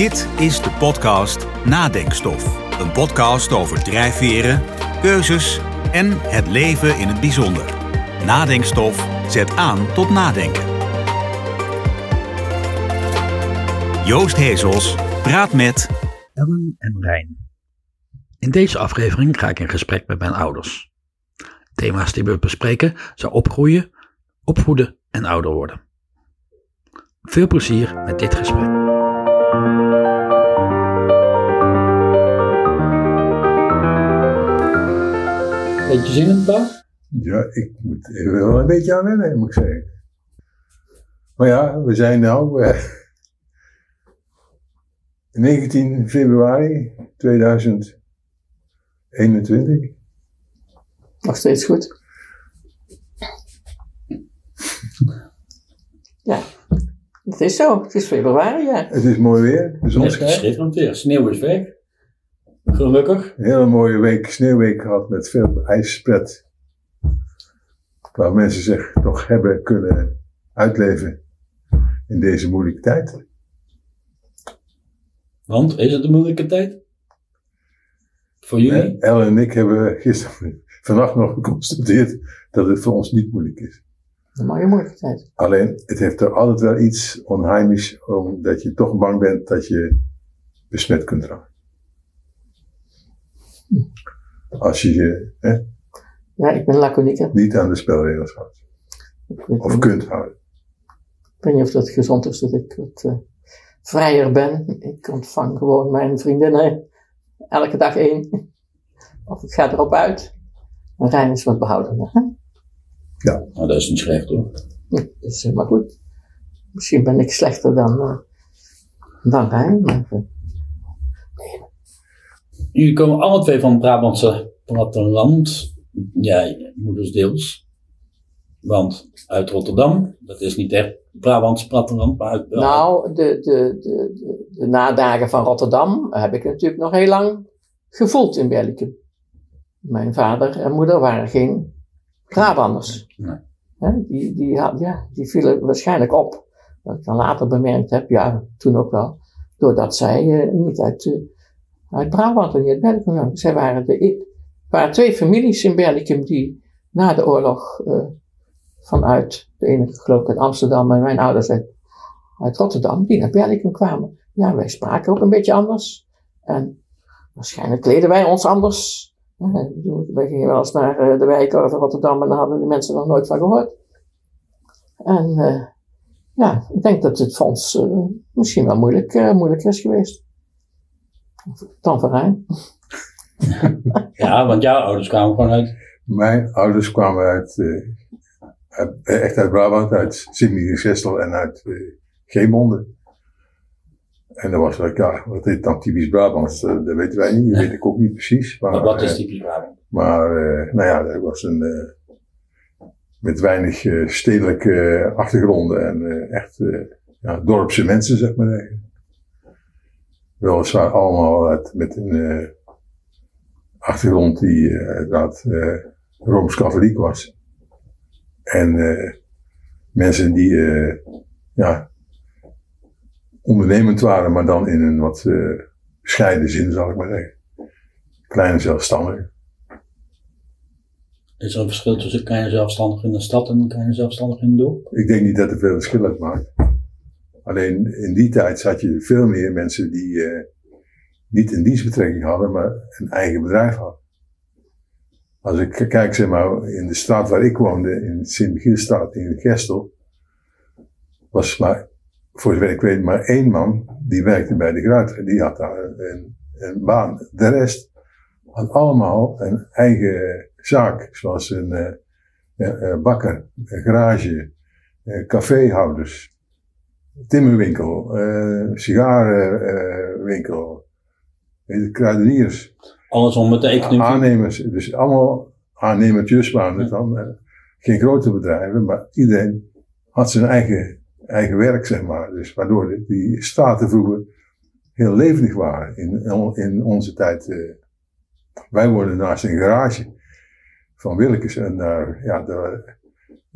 Dit is de podcast Nadenkstof. Een podcast over drijfveren, keuzes en het leven in het bijzonder. Nadenkstof zet aan tot nadenken. Joost Hezels praat met Ellen en Rijn. In deze aflevering ga ik in gesprek met mijn ouders. Thema's die we bespreken zijn opgroeien, opvoeden en ouder worden. Veel plezier met dit gesprek. Beetje zin in het? Ja, ik moet er wel een beetje aan wennen, moet ik zeggen. Maar ja, we zijn nu eh, 19 februari 2021. Nog steeds goed. Ja, het is zo. Het is februari, ja. Het is mooi weer, de zon Het is schijnt. schitterend weer. Sneeuw is weg. Gelukkig. Een hele mooie week, sneeuwweek gehad met veel ijspret. Waar mensen zich toch hebben kunnen uitleven in deze moeilijke tijd. Want, is het een moeilijke tijd? Voor jullie? En Elle en ik hebben gisteren, vannacht nog geconstateerd dat het voor ons niet moeilijk is. Een mooie moeilijke tijd. Alleen, het heeft er altijd wel iets onheimisch, omdat je toch bang bent dat je besmet kunt raken. Als je je hè, Ja, ik ben laconieker. niet aan de spelregels houdt. Of niet, kunt houden. ik weet niet of dat gezond is dat ik wat eh, vrijer ben. Ik ontvang gewoon mijn vriendinnen elke dag één. Of ik ga erop uit. Rijn is wat behoudender. Hè? Nou, dat is niet slecht hoor. Dat is helemaal goed. Misschien ben ik slechter dan, eh, dan Rijn. Maar, eh, Jullie komen alle twee van het Brabantse platteland. Jij, moeders deels. Want uit Rotterdam, dat is niet echt Brabants platteland, maar uit Nou, de, de, de, de, de nadagen van Rotterdam heb ik natuurlijk nog heel lang gevoeld in Belgium. Mijn vader en moeder waren geen Brabanders. Nee. Die, die, ja, die vielen waarschijnlijk op. Wat ik dan later bemerkt heb, ja, toen ook wel. Doordat zij eh, niet uit, eh, uit Brabant en niet uit Belgium kwamen. Zij waren de, er waren twee families in Belgium die na de oorlog eh, vanuit, de ene geloof ik uit Amsterdam en mijn ouders uit uit Rotterdam die naar Belgium kwamen. Ja, wij spraken ook een beetje anders. En waarschijnlijk kleden wij ons anders. Ik bedoel, Wij gingen wel eens naar eh, de wijken van Rotterdam en daar hadden die mensen nog nooit van gehoord. En eh, ja, ik denk dat het voor ons eh, misschien wel moeilijk, eh, moeilijker is geweest. Dan voor Rijn. Ja, want jouw ouders kwamen gewoon uit. Mijn ouders kwamen uit, eh, uit- echt uit Brabant, uit Sint-Michiels-Gestel en uit eh Geemonde. En dat was like, ja, wat is dan typisch Brabants? Eh, dat weten wij niet, dat weet ik ook niet precies. Maar, wat is eh, typisch Brabant? Maar, eh, nou ja, dat was een, met weinig stedelijke achtergronden en echt ja, dorpse mensen, zeg maar. Weliswaar allemaal uit, met een achtergrond die eh, Rooms-Katholiek was. En mensen die ja, ondernemend waren, maar dan in een wat bescheiden zin, zal ik maar zeggen. Kleine zelfstandigen. Is er een verschil tussen kleine zelfstandig in de stad en een kleine zelfstandig in het dorp? Ik denk niet dat er veel verschil uit maakt. Alleen in die tijd zat je veel meer mensen die eh, niet een dienstbetrekking hadden, maar een eigen bedrijf hadden. Als ik kijk, zeg maar, in de straat waar ik woonde, in Sint-Michielsstraat in Gestel, was maar, voor zover ik weet, maar één man die werkte bij de Gruiter. Die had daar een, een baan. De rest had allemaal een eigen zaak, zoals een eh, bakker, een garage, caféhouders, timmerwinkel, eh sigarenwinkel, eh, kruideniers, Alles om met de economie. aannemers. Dus allemaal aannemertjes waren het dan. geen grote bedrijven, maar iedereen had zijn eigen, eigen werk, zeg maar. Dus waardoor die- staten vroeger heel levendig waren in, in onze tijd. eh. wij woonden naast een garage van Willekes en daar, ja, daar,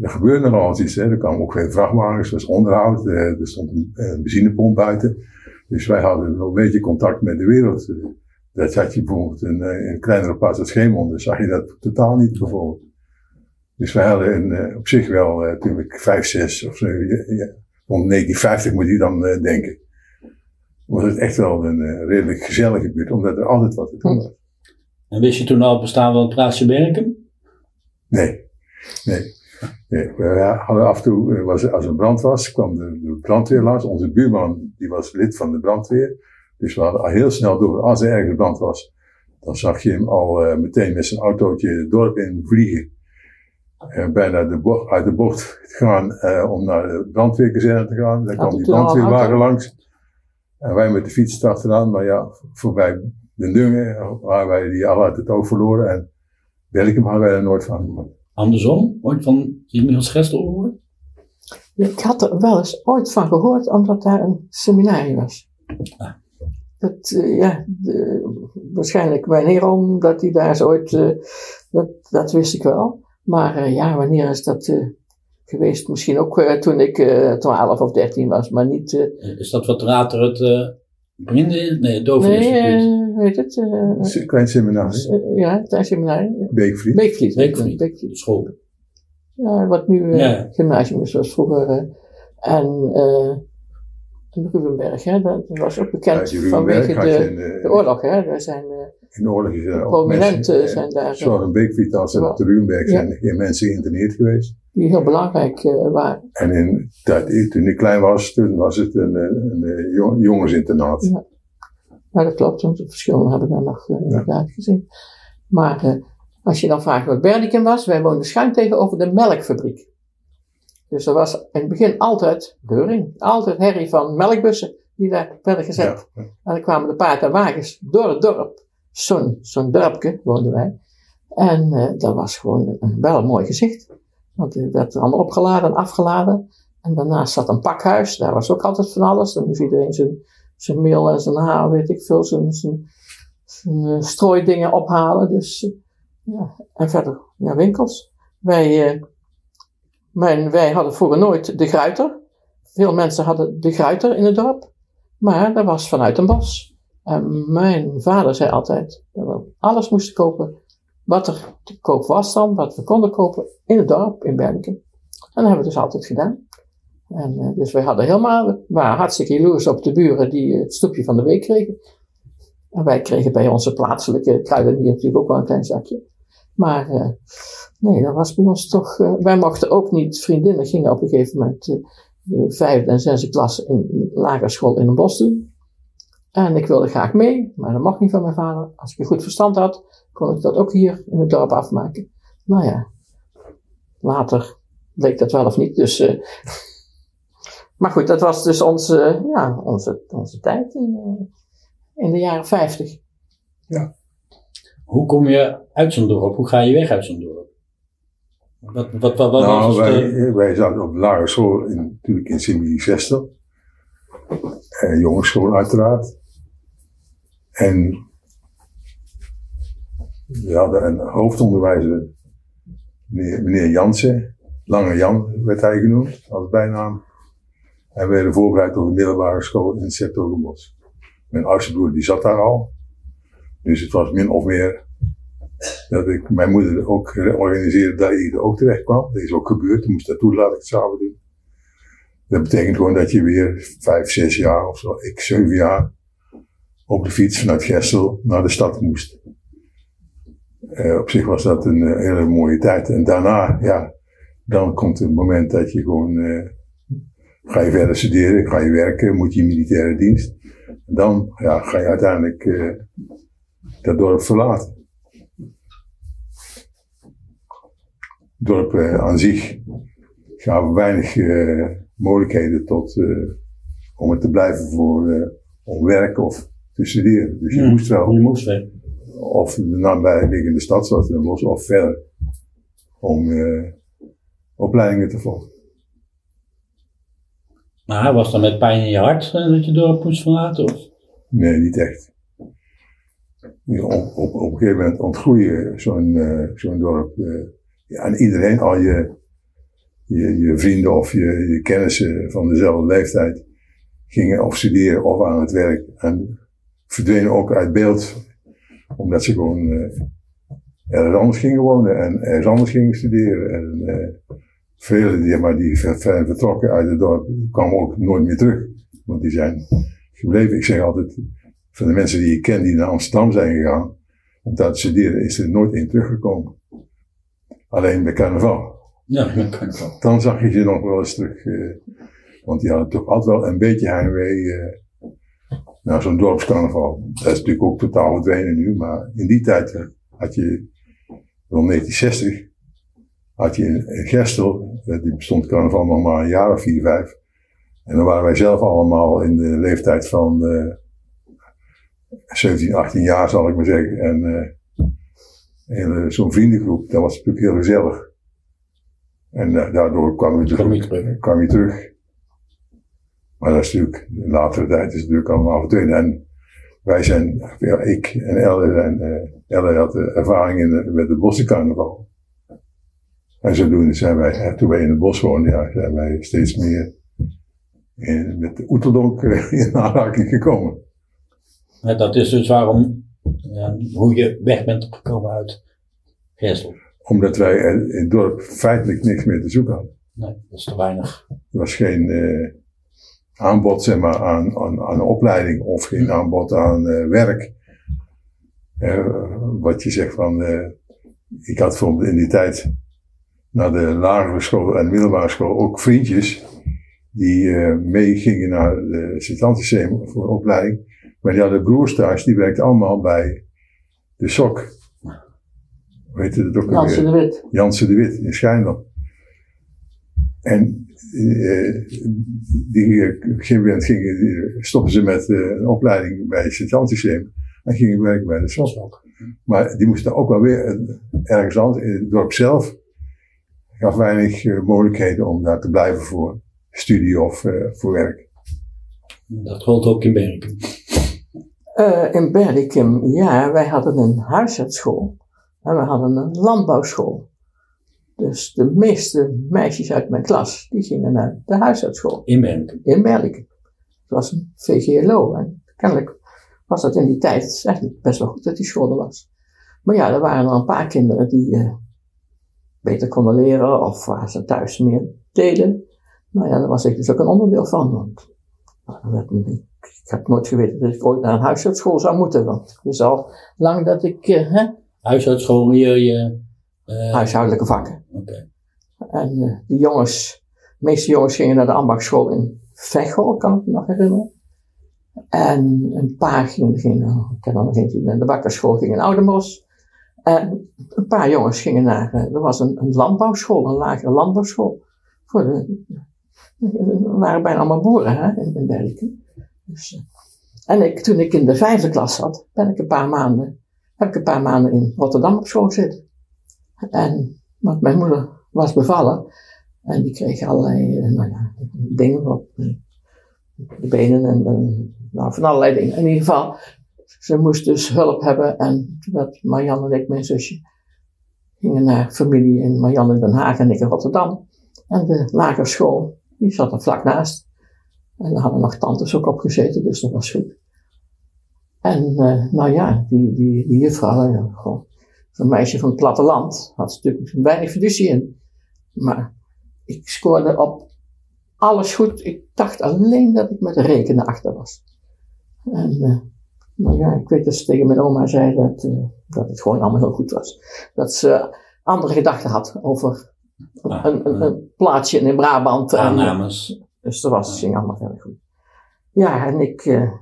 er gebeurde iets. Hè. Er kwamen ook geen vrachtwagens, er was onderhoud, eh, er stond een, benzinepomp buiten. Dus wij hadden wel een beetje contact met de wereld. Eh, Dat had je bijvoorbeeld in eh, een kleinere plaats als Scheemond, zag je dat totaal niet bijvoorbeeld. Dus wij hadden eh, op zich wel, eh, toen ik 5, 6 of zo, rond 1950 moet je dan eh, denken. Was het echt wel een eh, redelijk gezellige buurt, omdat er altijd wat te doen was. En wist je toen al bestaan van het plaatsje Berken? Nee, nee. nee. We hadden af en toe, eh, was, als er brand was, kwam de, de brandweer langs. Onze buurman, die was lid van de brandweer. Dus we hadden al heel snel door, als er ergens brand was, dan zag je hem al meteen met zijn autootje het dorp in vliegen. En bijna de bocht, uit de bocht gaan eh, om naar de brandweerkazerne te gaan. Dan kwam die brandweerwagen langs. En wij met de fiets erachteraan. Maar ja, voorbij de Dungen waren wij die al uit het oog verloren. En Welkom hadden wij er nooit van gehoord. Andersom? Ooit van Michiels Gestel gehoord? Ik had er wel eens ooit van gehoord, omdat daar een seminarie was. Ah. Dat, eh, ja, de- waarschijnlijk mijn heeroom, dat hij daar is ooit, eh, dat, dat wist ik wel. Maar eh, ja, wanneer is dat eh, geweest? Misschien ook eh, toen ik eh 12 of 13 was, maar niet. eh, Is dat wat later het uh, Blinde, nee, het Dove nee, Instituut? weet het? eh, een klein seminar, eh, ja, is seminarie. Beekvliet. Beekvliet. Beekvliet. Beekvliet. De school. Ja, wat nu eh, Ja. gymnasium is, zoals vroeger. en eh en Rubenberg, hè, dat was ook bekend vanwege de, in, de eh, oorlog. Hè. Er zijn eh, in de oorlog is er ook prominenten mensen, zijn daar, Zoals een Beekvliet als Ja. op de Rubenberg Ja. zijn er geen mensen geïnterneerd geweest. die heel belangrijk eh, waren. En in, dat, toen ik klein was, toen was het een, een, een, een jong- jongensinternaat. Ja. Ja, dat klopt, want de verschillen hebben we daar nog eh, inderdaad gezien. Maar eh, als je dan vraagt wat Berdikum was, wij woonden schuin tegenover de melkfabriek. Dus er was in het begin altijd reuring, altijd herrie van melkbussen die daar werden gezet. Ja. En dan kwamen de paarden en wagens door het dorp. Zo'n zo'n dorpje woonden wij. En eh, dat was gewoon een, wel een mooi gezicht. Want er werd allemaal opgeladen en afgeladen. En daarnaast zat een pakhuis. Daar was ook altijd van alles. Dan moest iedereen zijn, zijn meel en zijn haar, weet ik veel, zijn, zijn, zijn eh, strooidingen ophalen. Dus eh, ja, en verder ja, winkels. Wij, mijn, wij hadden vroeger nooit de gruiter. Veel mensen hadden de gruiter in het dorp. Maar dat was vanuit een bos. En mijn vader zei altijd dat we alles moesten kopen wat er te koop was dan, wat we konden kopen in het dorp, in Berniken. En dat hebben we dus altijd gedaan. En, eh, dus wij hadden helemaal, waren hartstikke jaloers op de buren die het stoepje van de week kregen. En wij kregen bij onze plaatselijke kruidenier natuurlijk ook wel een klein zakje. Maar eh, nee, dat was bij ons toch, eh, wij mochten ook niet, vriendinnen gingen op een gegeven moment eh, de vijfde en zesde klas in lagere school in een bos doen. En ik wilde graag mee, maar dat mocht niet van mijn vader. Als ik een goed verstand had, kon ik dat ook hier in het dorp afmaken. Nou ja, later bleek dat wel of niet. Dus, eh, maar goed, dat was dus onze, ja, onze, onze tijd in, in de jaren 50. Hoe kom je uit zo'n dorp? Hoe ga je weg uit zo'n dorp? Wat, wat, wat, wat nou, was wij, de... wij zaten op de lagere school, in, natuurlijk in Sint-Gestel. Eh, jongensschool uiteraard. En we hadden een hoofdonderwijzer, meneer, meneer Jansen. Lange Jan werd hij genoemd als bijnaam. En we werden voorbereid op de middelbare school in Sertogenbos. Mijn oudste broer die zat daar al. Dus het was min of meer dat ik mijn moeder ook organiseerde dat ik er ook terecht kwam. Dat is ook gebeurd, toen moest dat toelatingsexamen doen. Dat betekent gewoon dat je weer vijf, zes jaar of zo, ik zeven jaar, op de fiets vanuit Gestel naar de stad moest. Eh, op zich was dat een eh, hele mooie tijd. En daarna, ja, dan komt het moment dat je gewoon, eh, ga je verder studeren, ga je werken, moet je militaire dienst. En dan ja, ga je uiteindelijk dat dorp verlaten. Dorp eh, aan zich gaven weinig eh, mogelijkheden tot, eh, om het te blijven voor, eh, om werk of te studeren. Dus je Hmm. moest wel Je moest weg. of de nabijliggende stad zoals Den Bosch of verder om opleidingen te volgen. Maar was dat met pijn in je hart dat je dorp moest verlaten? Of? Nee, niet echt. Op, op, op een gegeven moment ontgroei je zo'n zo'n dorp. En iedereen, al je, je, je vrienden of je, je kennissen van dezelfde leeftijd, gingen of studeren of aan het werk. En verdwenen ook uit beeld, omdat ze gewoon uh, ergens anders gingen wonen en ergens anders gingen studeren. En uh, velen die, maar die zijn vertrokken uit het dorp, kwamen ook nooit meer terug. Want die zijn gebleven. Ik zeg altijd, van de mensen die ik ken die naar Amsterdam zijn gegaan, om daar te studeren, is er nooit één teruggekomen. Alleen bij carnaval. Ja, met carnaval. Dan zag je ze nog wel eens terug. Uh, want die hadden toch altijd wel een beetje heimwee uh, naar zo'n dorpscarnaval. Dat is natuurlijk ook totaal verdwenen nu, maar in die tijd uh, had je, rond 1960, had je in, in Gestel, die bestond carnaval nog maar een jaar of vier, vijf. En dan waren wij zelf allemaal in de leeftijd van 17, 18 jaar zal ik maar zeggen. En uh, zo'n vriendengroep, dat was natuurlijk heel gezellig. En uh, daardoor kwam je terug. terug. Kwam je terug. Maar dat is natuurlijk, in latere tijd is het natuurlijk allemaal verdwenen. En wij zijn, ja, ik en Elle, en, uh, Elle had ervaring in, met de bossencarnaval. En zodoende zijn wij, toen wij in het bos woonden, ja, zijn wij steeds meer in, met de Oeteldonk in aanraking gekomen. Maar dat is dus waarom, hoe je weg bent gekomen uit Gestel. Omdat wij in het dorp feitelijk niks meer te zoeken hadden. Nee, dat is te weinig. Er was geen uh, aanbod zeg maar, aan, aan, aan opleiding of geen aanbod aan uh, werk. Uh, wat je zegt van, ik had bijvoorbeeld in die tijd naar de lagere school en middelbare school ook vriendjes die meegingen naar de sint voor opleiding. Maar die hadden broers thuis, die werkten allemaal bij de SOK. Hoe heette het ook Jansen de alweer? Wit. Jansen de Wit in Schijndel. En uh, die, op een gegeven moment gingen, die, stoppen ze met uh, een opleiding bij het Sint-Jan-systeem en gingen werken bij de SOK. Maar die moesten ook wel weer ergens anders, in het dorp zelf, gaf weinig uh, mogelijkheden om daar te blijven voor studie of voor werk. Dat geldt ook in Berken. Uh, in Berdikum, ja, wij hadden een huisartsschool en we hadden een landbouwschool. Dus de meeste meisjes uit mijn klas, die gingen naar de huisartsschool. In Berken. In Berdikum. Het was een VGLO en kennelijk was dat in die tijd eigenlijk best wel goed dat die school er was. Maar ja, er waren er een paar kinderen die uh, beter konden leren of waar ze thuis meer deden. Nou ja, daar was ik dus ook een onderdeel van. Want dat werd niet ik heb nooit geweten dat ik ooit naar een huisartsschool zou moeten, want ik wist al lang dat ik, uh, hè, Huisartsschool, je, je uh, huishoudelijke vakken. Oké. En uh, de jongens, de meeste jongens gingen naar de ambachtschool in Veghel, kan ik me nog herinneren. En een paar gingen, gingen ik ken er nog eentje, naar de bakkerschool ging in Oudenbos. En een paar jongens gingen naar, er was een, een landbouwschool, een lagere landbouwschool. Voor de, er waren bijna allemaal boeren hè, in, in. Dus, en ik, toen ik in de vijfde klas zat, ben ik een paar maanden, heb ik een paar maanden in Rotterdam op school zitten. En, want mijn moeder was bevallen. En die kreeg allerlei, nou ja, dingen op de benen en, nou, van allerlei dingen. In ieder geval, ze moest dus hulp hebben. En toen Marianne en ik, mijn zusje, gingen naar familie in Marianne in Den Haag en ik in Rotterdam. En de lagere school, die zat er vlak naast. En daar hadden nog tantes ook op gezeten, dus dat was goed. En uh, nou ja, die, die, die juffrouw, ja, gewoon, zo'n meisje van het platteland, had natuurlijk weinig fiducie in. Maar ik scoorde op alles goed. Ik dacht alleen dat ik met rekenen achter was. En uh, nou ja, ik weet dat ze tegen mijn oma zei dat, uh, dat het gewoon allemaal heel goed was. Dat ze andere gedachten had over Ah, een, een, een plaatsje in Brabant. Aannames. Dus dat was, ging allemaal heel goed. Ja, en ik, uh,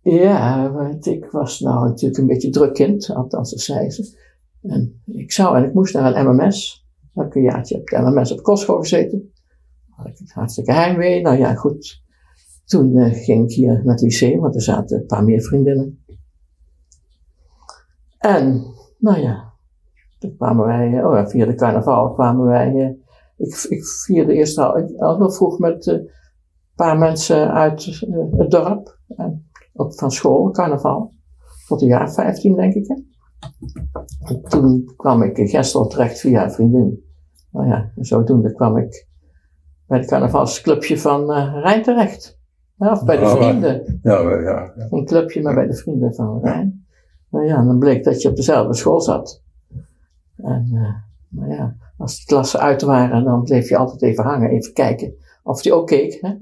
ja, want ik was nou natuurlijk een beetje druk kind, althans dat zei ze. En ik zou en ik moest naar een MMS. Heb ik een jaartje op de MMS op kostschool gezeten. Had ik het hartstikke heimwee. Nou ja, goed. Toen uh, ging ik hier naar het lyceum, want er zaten een paar meer vriendinnen. En, nou ja, toen kwamen wij, oh via de carnaval kwamen wij, uh, ik, ik vierde eerst al, al heel vroeg met een uh, paar mensen uit uh, het dorp, en ook van school, carnaval, tot een jaar 15 denk ik. Hè? En toen kwam ik in Gestel terecht via een vriendin. Nou ja, en zodoende kwam ik bij het carnavalsclubje van uh, Rijn terecht. Ja, of bij de Oh, vrienden. Ja, ja, ja. Geen clubje, maar bij de vrienden van Rijn. Nou ja, en dan bleek dat je op dezelfde school zat. En eh, nou ja, als de klassen uit waren, dan bleef je altijd even hangen, even kijken of die ook keek. Hè?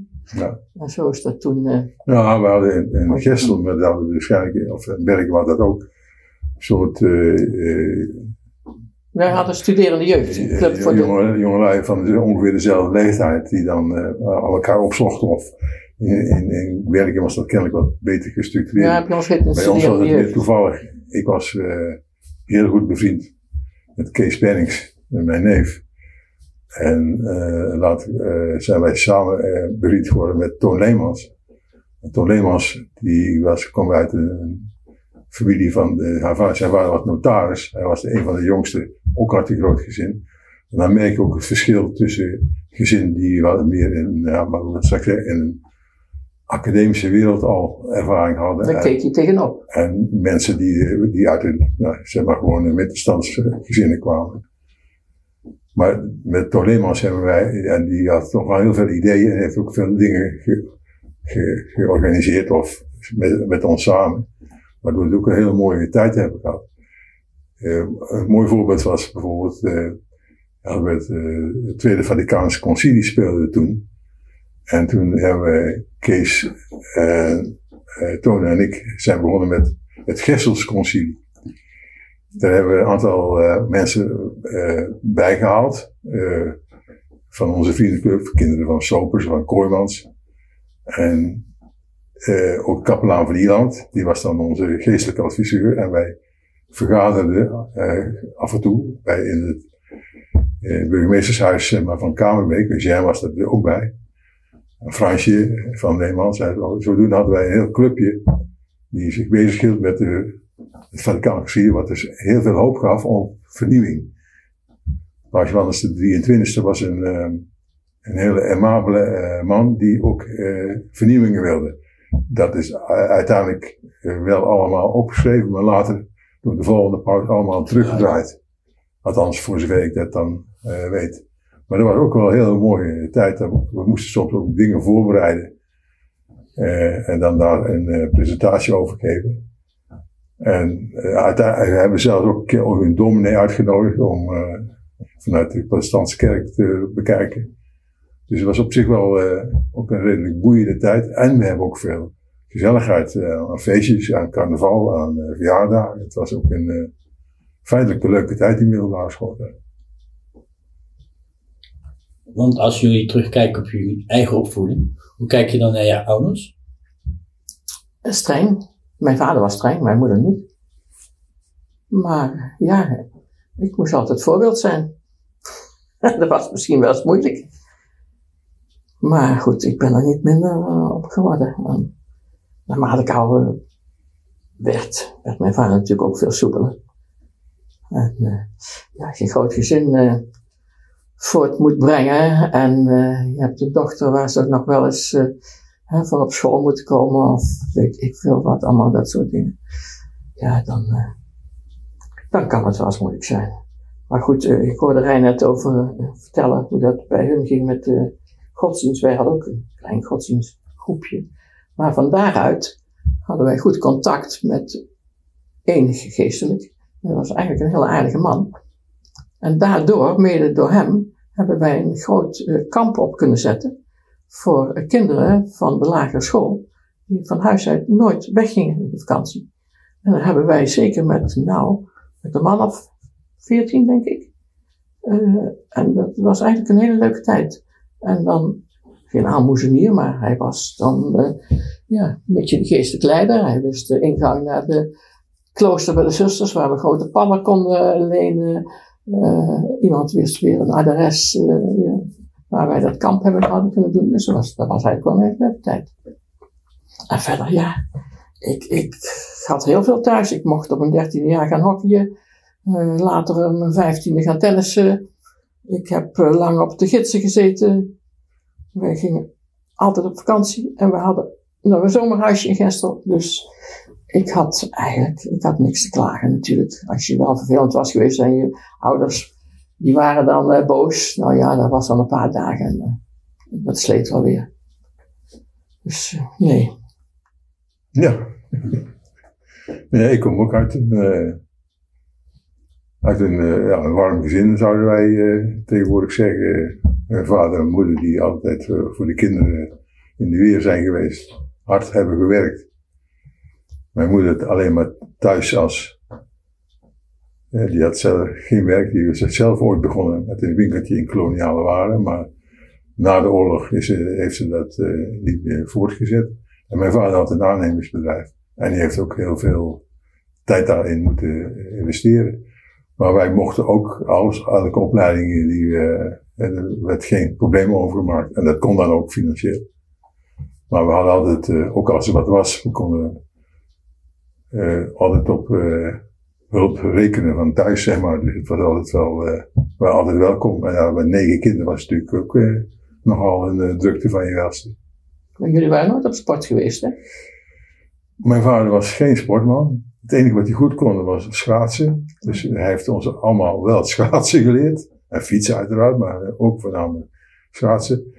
Ja. En zo is dat toen. eh, Nou, we hadden in, in Gestel, dat hadden we waarschijnlijk, of in Bergen was dat ook, een soort eh, eh, wij hadden studerende jeugd. Een club voor de, jonge, jongelui van de- ongeveer dezelfde leeftijd, die dan eh, al elkaar opzochten. Of in, in, in Bergen was dat kennelijk wat beter gestructureerd. ja, bij ons Bij ons was het meer toevallig. Ik was eh, heel goed bevriend met Kees Pennings, mijn neef. En eh, later eh, zijn wij samen eh, bevriend geworden met Toon Leemans. En Toon Leemans, die was, kwam uit een, familie van, de, haar vader, zijn vader was notaris. Hij was de, een van de jongsten, ook uit een groot gezin. En dan merk je ook het verschil tussen gezinnen die wat meer in, ja, maar hoe ik zeggen, in een academische wereld al ervaring hadden. Daar keek je tegenop. en mensen die, die uit een, nou, zeg maar gewoon een middenstandsgezinnen kwamen. Maar met Toon Leemans hebben wij, en die had toch wel heel veel ideeën en heeft ook veel dingen ge- ge- georganiseerd of met, met ons samen. Waardoor we ook een hele mooie tijd hebben gehad. Eh, een mooi voorbeeld was bijvoorbeeld, eh, ja, met, eh, het Tweede Vaticaanse Concilie speelde toen. En toen hebben we Kees, eh, Toon en ik zijn begonnen met het Gesselsconcilie. Daar hebben we een aantal eh, mensen eh, bijgehaald. eh, van onze vriendenclub, kinderen van Sopers, van Kooijmans. En ook kapelaan van Ierland, die was dan onze geestelijke adviseur. En wij vergaderden af en toe bij in het burgemeestershuis maar, van Kamerbeek. Eugène was er ook bij. Een Fransje van. En zodoende hadden wij een heel clubje die zich bezighield met de, het Vaticaanse Concilie, wat dus heel veel hoop gaf om vernieuwing. Johannes de 23e was een, eh, een hele aimabele eh, man die ook eh, vernieuwingen wilde. Dat is uiteindelijk eh, wel allemaal opgeschreven, maar later door de volgende paus allemaal teruggedraaid. Althans, voor zover ik dat dan weet. Maar dat was ook wel een hele mooie tijd. We moesten soms ook dingen voorbereiden. En dan daar een presentatie over geven. En eh, uiteindelijk hebben we zelfs ook een keer ook een dominee uitgenodigd om eh, vanuit de protestantse kerk te bekijken. Dus het was op zich wel eh, ook een redelijk boeiende tijd. En we hebben ook veel gezelligheid eh, aan feestjes, aan carnaval, aan verjaardagen. Het was ook een eh, feitelijk een leuke tijd in middelbare school. Want als jullie terugkijken op jullie eigen opvoeding, hoe kijk je dan naar je ouders? Streng. Mijn vader was streng, mijn moeder niet. Maar ja, ik moest altijd voorbeeld zijn. dat was misschien wel eens moeilijk. Maar goed, ik ben er niet minder eh, op geworden. En naarmate ik ouder werd, werd mijn vader natuurlijk ook veel soepeler. En eh, ja, als je een groot gezin eh, voort moet brengen en je hebt een dochter waar ze ook nog wel eens hè, op school moeten komen of weet ik veel wat, allemaal dat soort dingen. Ja, dan, eh, dan kan het wel eens moeilijk zijn. Maar goed, eh, ik hoorde net over eh, vertellen hoe dat bij hun ging met de godsdienst. Wij hadden ook een klein godsdienstgroepje. Maar van daaruit hadden wij goed contact met enige geestelijk. Dat was eigenlijk een hele aardige man. En daardoor, mede door hem, hebben wij een groot kamp op kunnen zetten voor kinderen van de lagere school, die van huis uit nooit weggingen in de vakantie. En daar hebben wij zeker met, nou, met een man of veertien, denk ik. Eh, en dat was eigenlijk een hele leuke tijd. En dan, geen aalmoezenier, maar hij was dan, eh, ja, een beetje de geestelijk leider. Hij wist de ingang naar de klooster bij de zusters, waar we grote pannen konden lenen. Eh, iemand wist weer een adres waar wij dat kamp hebben hadden kunnen doen. Dus dat was, dat was eigenlijk wel een hele tijd. En verder, ja, ik, ik had heel veel thuis. Ik mocht op mijn dertiende jaar gaan hockeyen. Eh, later op mijn vijftiende gaan tennissen. Ik heb eh, lang op de gidsen gezeten. Wij gingen altijd op vakantie. En we hadden nog een zomerhuisje in Gestel. Dus ik had eigenlijk ik had niks te klagen natuurlijk. Als je wel vervelend was geweest en je ouders die waren dan eh, boos. Nou ja, dat was dan een paar dagen. En, eh, Dat sleet wel weer. Dus eh, nee. Ja. nee, ik kom ook uit een, uit een, ja, een warm gezin, zouden wij tegenwoordig zeggen. Mijn vader en moeder die altijd voor de kinderen in de weer zijn geweest. Hard hebben gewerkt. Mijn moeder alleen maar thuis als. Eh, die had zelf geen werk, die was zelf ooit begonnen met een winkeltje in koloniale waren. Maar na de oorlog is ze, heeft ze dat eh, niet meer voortgezet. En mijn vader had een aannemersbedrijf. En die heeft ook heel veel tijd daarin moeten investeren. Maar wij mochten ook alles, elke opleidingen, die, eh, er werd geen probleem over gemaakt. En dat kon dan ook financieel. Maar we hadden altijd, eh, ook als er wat was, we konden eh, altijd op eh, hulp rekenen van thuis, zeg maar. Dus het was altijd wel, we waren altijd welkom. En ja, met negen kinderen was het natuurlijk ook eh, nogal een eh, drukte van je welste. Maar jullie waren nooit op sport geweest, hè? Mijn vader was geen sportman. Het enige wat hij goed kon was schaatsen. Dus hij heeft ons allemaal wel het schaatsen geleerd. En fietsen uiteraard, maar ook voornamelijk schaatsen.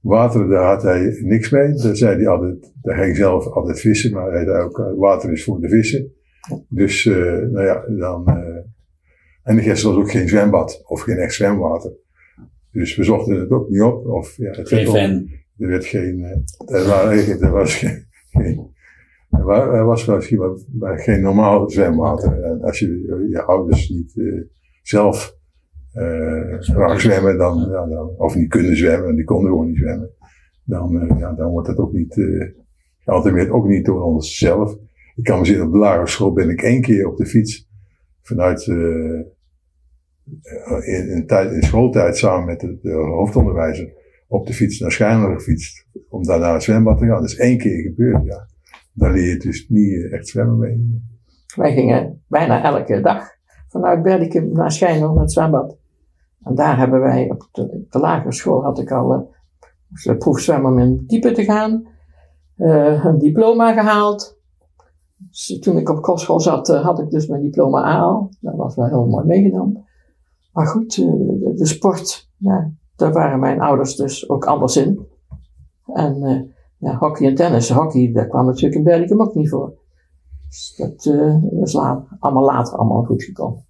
Water, daar had hij niks mee. Daar zei hij altijd, daar ging zelf altijd vissen, maar hij zei ook, water is voor de vissen. Dus, eh, nou ja, dan, eh, en de rest was ook geen zwembad, of geen echt zwemwater. Dus we zochten het ook niet op. Of, ja, het Geen fan. er werd geen, eh, er, waren, er was geen, geen er, wa- was misschien geen normaal zwemwater. En als je je, ouders niet eh, zelf eh graag zwemmen, dan, ja, dan, of niet kunnen zwemmen, die konden gewoon niet zwemmen, dan, ja, dan wordt het ook niet, eh altijd werd ook niet door onszelf. Ik kan me op de lagere school ben ik één keer op de fiets vanuit eh, in, in, tijd, in schooltijd samen met de, de hoofdonderwijzer op de fiets naar Schijnler gefietst. Om daar naar het zwembad te gaan. Dat is één keer gebeurd, ja. Daar leer je dus niet eh, echt zwemmen mee. Wij gingen bijna elke dag vanuit Berdikum naar Schijnel, naar het zwembad. En daar hebben wij, op de, lagere school had ik al uh, de proef zwemmen in diepe te gaan. Uh, een diploma gehaald. Dus toen ik op kostschool zat, uh, had ik dus mijn diploma A. Dat was wel heel mooi meegenomen. Maar goed, uh, de, de, sport, ja, daar waren mijn ouders dus ook anders in. En uh, ja, hockey en tennis. Hockey, daar kwam natuurlijk in Berdikum ook niet voor. Dus dat, uh, is allemaal later allemaal goed gekomen.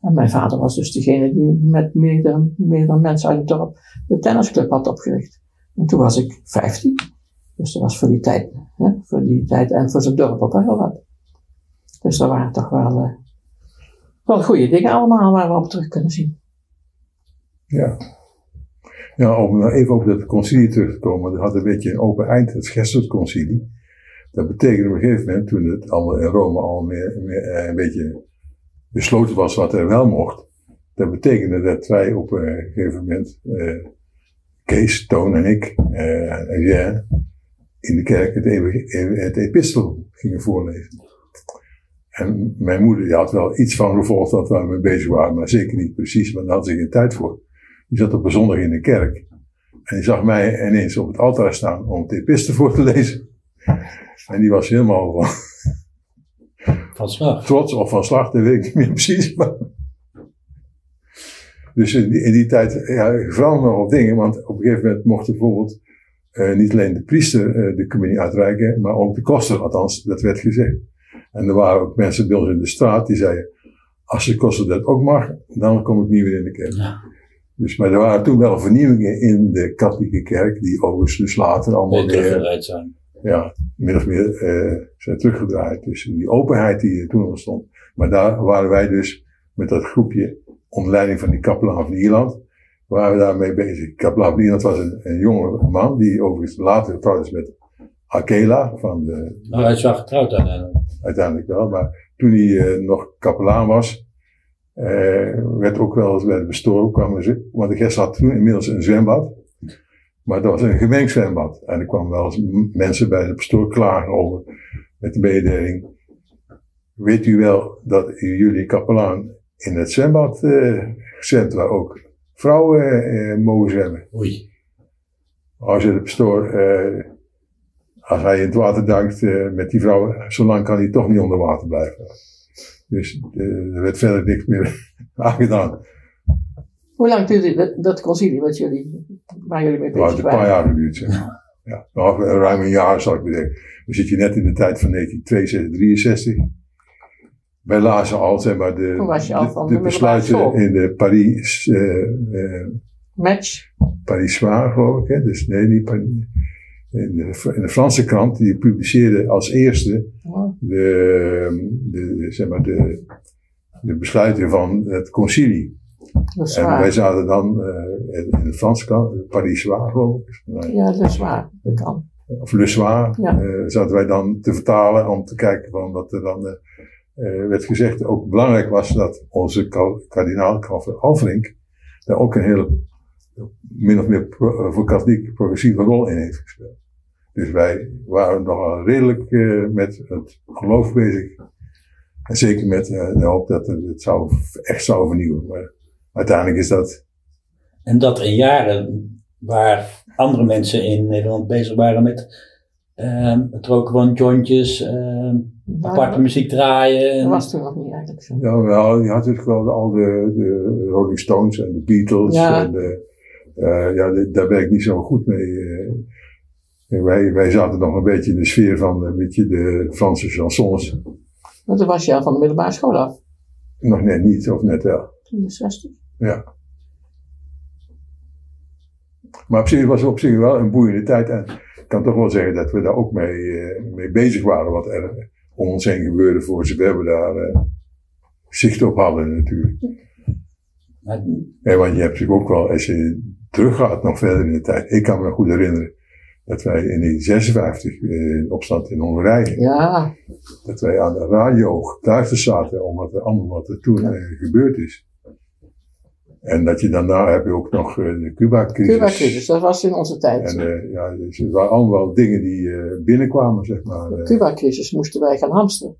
En mijn vader was dus degene die met meerdere, meerdere mensen uit het dorp de tennisclub had opgericht. En toen was ik 15. Dus dat was voor die tijd, hè, voor die tijd en voor zijn dorp ook wel heel wat. Dus dat waren toch wel, uh, wel goede dingen allemaal waar we op terug kunnen zien. Ja. Ja, om nou even op dat concilie terug te komen. Dat had een beetje een open eind, het Gestelconcilie. Dat betekende op een gegeven moment, toen het allemaal in Rome al meer, meer, een beetje besloten was wat er wel mocht. Dat betekende dat wij op een gegeven moment, uh, Kees, Toon en ik, en jij, in de kerk het, het epistel gingen voorlezen. En mijn moeder die had wel iets van gevolgd dat we mee bezig waren, maar zeker niet precies, want daar had ze geen tijd voor. Die zat op een zondag in de kerk. En die zag mij ineens op het altaar staan om het epistel voor te lezen. En die was helemaal van, van slag. trots of van slag, dat weet ik niet meer precies. Maar. Dus in die, in die tijd, ja, vooral nog op dingen, want op een gegeven moment mocht bijvoorbeeld uh, niet alleen de priester uh, de communie uitreiken, maar ook de koster, althans, dat werd gezegd. En er waren ook mensen bij ons in de straat die zeiden, als de koster dat ook mag, dan kom ik niet meer in de kerk. Ja. Dus, maar er waren toen wel vernieuwingen in de katholieke kerk, die overigens dus later allemaal Nee, weer, zijn. ja, min of meer uh, zijn teruggedraaid. Dus die openheid die er toen ontstond. Maar daar waren wij dus met dat groepje onder leiding van die kapelaan van Ierland, waren we daarmee bezig. Van Ierland was een, een jonge man, die overigens later getrouwd is met Akela van de, Nou, hij is wel getrouwd uiteindelijk. uiteindelijk wel. Maar toen hij uh, nog kapelaan was, uh, werd ook wel eens bij de bestoren, kwamen ze, want de gast had toen inmiddels een zwembad. Maar dat was een gemengd zwembad. En er kwamen wel eens mensen bij de pastoor klagen over met de mededeling. Weet u wel dat jullie kapelaan in het zwembad uh, gezet ook vrouwen uh, mogen zwemmen? Oei. Als je de pastoor, uh, als hij in het water duikt met die vrouwen, zolang kan hij toch niet onder water blijven. Dus er werd verder niks meer aangedaan. Hoe lang duurde dat, dat concilie wat jullie, waar jullie mee Het heeft bezig een paar waren? jaar geduurd, zeg maar. Ja, nou, ruim een jaar zou ik bedenken. We zitten net in de tijd van 1962, 63. Wij lazen al, zeg maar, de, Toen was je al de- van de, besluiten in de Paris, eh eh Match? Paris Soir, geloof ik. Hè? Dus nee, niet Paris. In de, in de Franse krant, die publiceerde als eerste de, zeg maar de, de besluiten van het concilie. En wij zaten dan eh, in de Franse krant, Paris Soir, geloof ik. Ja, dat is waar. Dat kan. of Le Soir, Ja. zaten wij dan te vertalen om te kijken van wat er dan eh, eh, werd gezegd. Ook belangrijk was dat onze ka- kardinaal Alfrink daar ook een hele, min of meer pro- voor katholiek progressieve rol in heeft gespeeld. Dus wij waren nogal redelijk eh, met het geloof bezig. En zeker met eh, de hoop dat het, het zou, echt zou vernieuwen. Maar uiteindelijk is dat En dat in jaren waar andere mensen in Nederland bezig waren met ehm, het roken van jointjes, ehm, aparte muziek draaien. Dat was toen nog niet eigenlijk zo. Ja, wel, je had natuurlijk wel al de, de Rolling Stones en de Beatles. Ja. En de, eh, ja, de- daar ben ik niet zo goed mee. eh. En wij, wij zaten nog een beetje in de sfeer van een beetje de Franse chansons. Want toen was je al van de middelbare school af. Nog net niet, of net wel. 63. Ja. Maar op zich was het op zich wel een boeiende tijd. En kan toch wel zeggen dat we daar ook mee, eh, mee bezig waren. Wat er om ons heen gebeurde voor zover we daar eh, zicht op hadden natuurlijk. Maar Ja, want je hebt natuurlijk ook wel, als je teruggaat nog verder in de tijd. Ik kan me goed herinneren dat wij in 1956 eh, in opstand in Hongarije, Ja, dat wij aan de radio getuigd zaten om wat er allemaal wat er toen eh, gebeurd is. En dat je daarna heb je ook nog eh, de Cuba-crisis. Cuba-crisis, dat was in onze tijd. En eh, ja, dus het waren allemaal dingen die eh, binnenkwamen, zeg maar. De. Cuba-crisis moesten wij gaan hamsteren.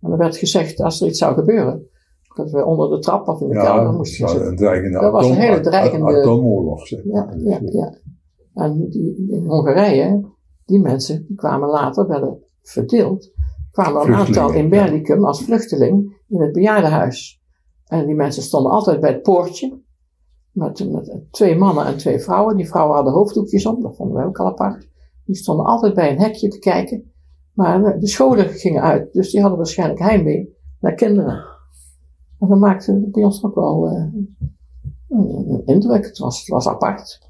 En er werd gezegd, als er iets zou gebeuren, dat we onder de trap of in de kelder ja, het moesten zitten. een dreigende, Dat was een hele dreigende- atoomoorlog, zeg maar. Ja, ja, ja. En die, in Hongarije, die mensen, die kwamen later, werden verdeeld, kwamen een aantal in Berlicum als vluchteling in het bejaardenhuis. En die mensen stonden altijd bij het poortje, met, met twee mannen en twee vrouwen. Die vrouwen hadden hoofddoekjes om, dat vonden wij ook al apart. Die stonden altijd bij een hekje te kijken. Maar de scholen gingen uit, dus die hadden waarschijnlijk heimwee naar kinderen. En dat maakte bij ons ook wel eh, een, een indruk. Het was, het was apart.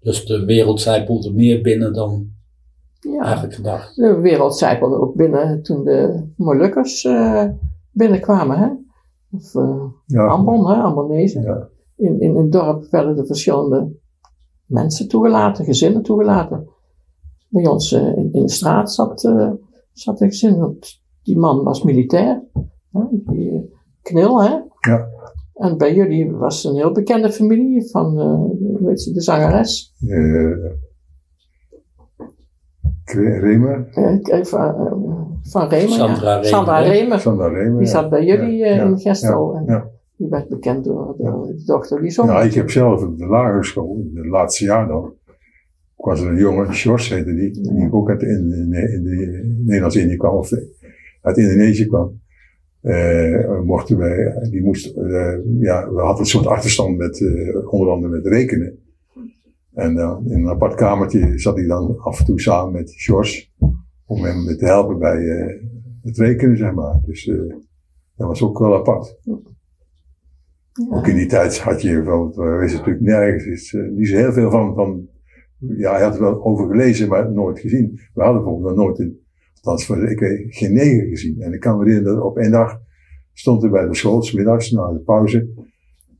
dus de wereld zijpelde meer binnen dan Ja. eigenlijk gedacht. De wereld zijpelde ook binnen toen de Molukkers eh, binnenkwamen. Hè? Of eh ja, Ambon, hè? Ambonezen. Ja. In, in het dorp werden de verschillende mensen toegelaten, gezinnen toegelaten. Bij ons eh, in, in de straat zat, eh, zat een gezin, want die man was militair. Hè? Die, eh, knil, hè? Ja. En bij jullie was een heel bekende familie van, eh hoe heet ze, de zangeres. eh, Remer, van, van Remer. Sandra ja. Remer, Sandra? Remer. Sandra Remer. Die ja. zat bij jullie eh, Ja, in Gestel. ja, en ja. Die werd bekend door, door de dochter die zong. Ja, ik heb zelf op de lagere school, het laatste jaar dan, was er een jongen, Sjors heette die, die ook uit de, in, in, in de Nederlands-Indië kwam, of uit Indonesië kwam. Eh, mochten wij, die moest, eh, ja, we hadden een soort achterstand met, eh, onder andere met rekenen. En eh, in een apart kamertje zat hij dan af en toe samen met Sjors, om hem te helpen bij eh, het rekenen, zeg maar. Dus eh, dat was ook wel apart. Ja. Ook in die tijd had je, want we wisten natuurlijk nergens, is, eh, niet zo heel veel van, van, ja, hij had er wel over gelezen, maar nooit gezien. We hadden bijvoorbeeld nog nooit een, althans voor, ik weet, geen neger gezien. En ik kan me herinneren dat op één dag stond er bij de school, 's middags, na de pauze,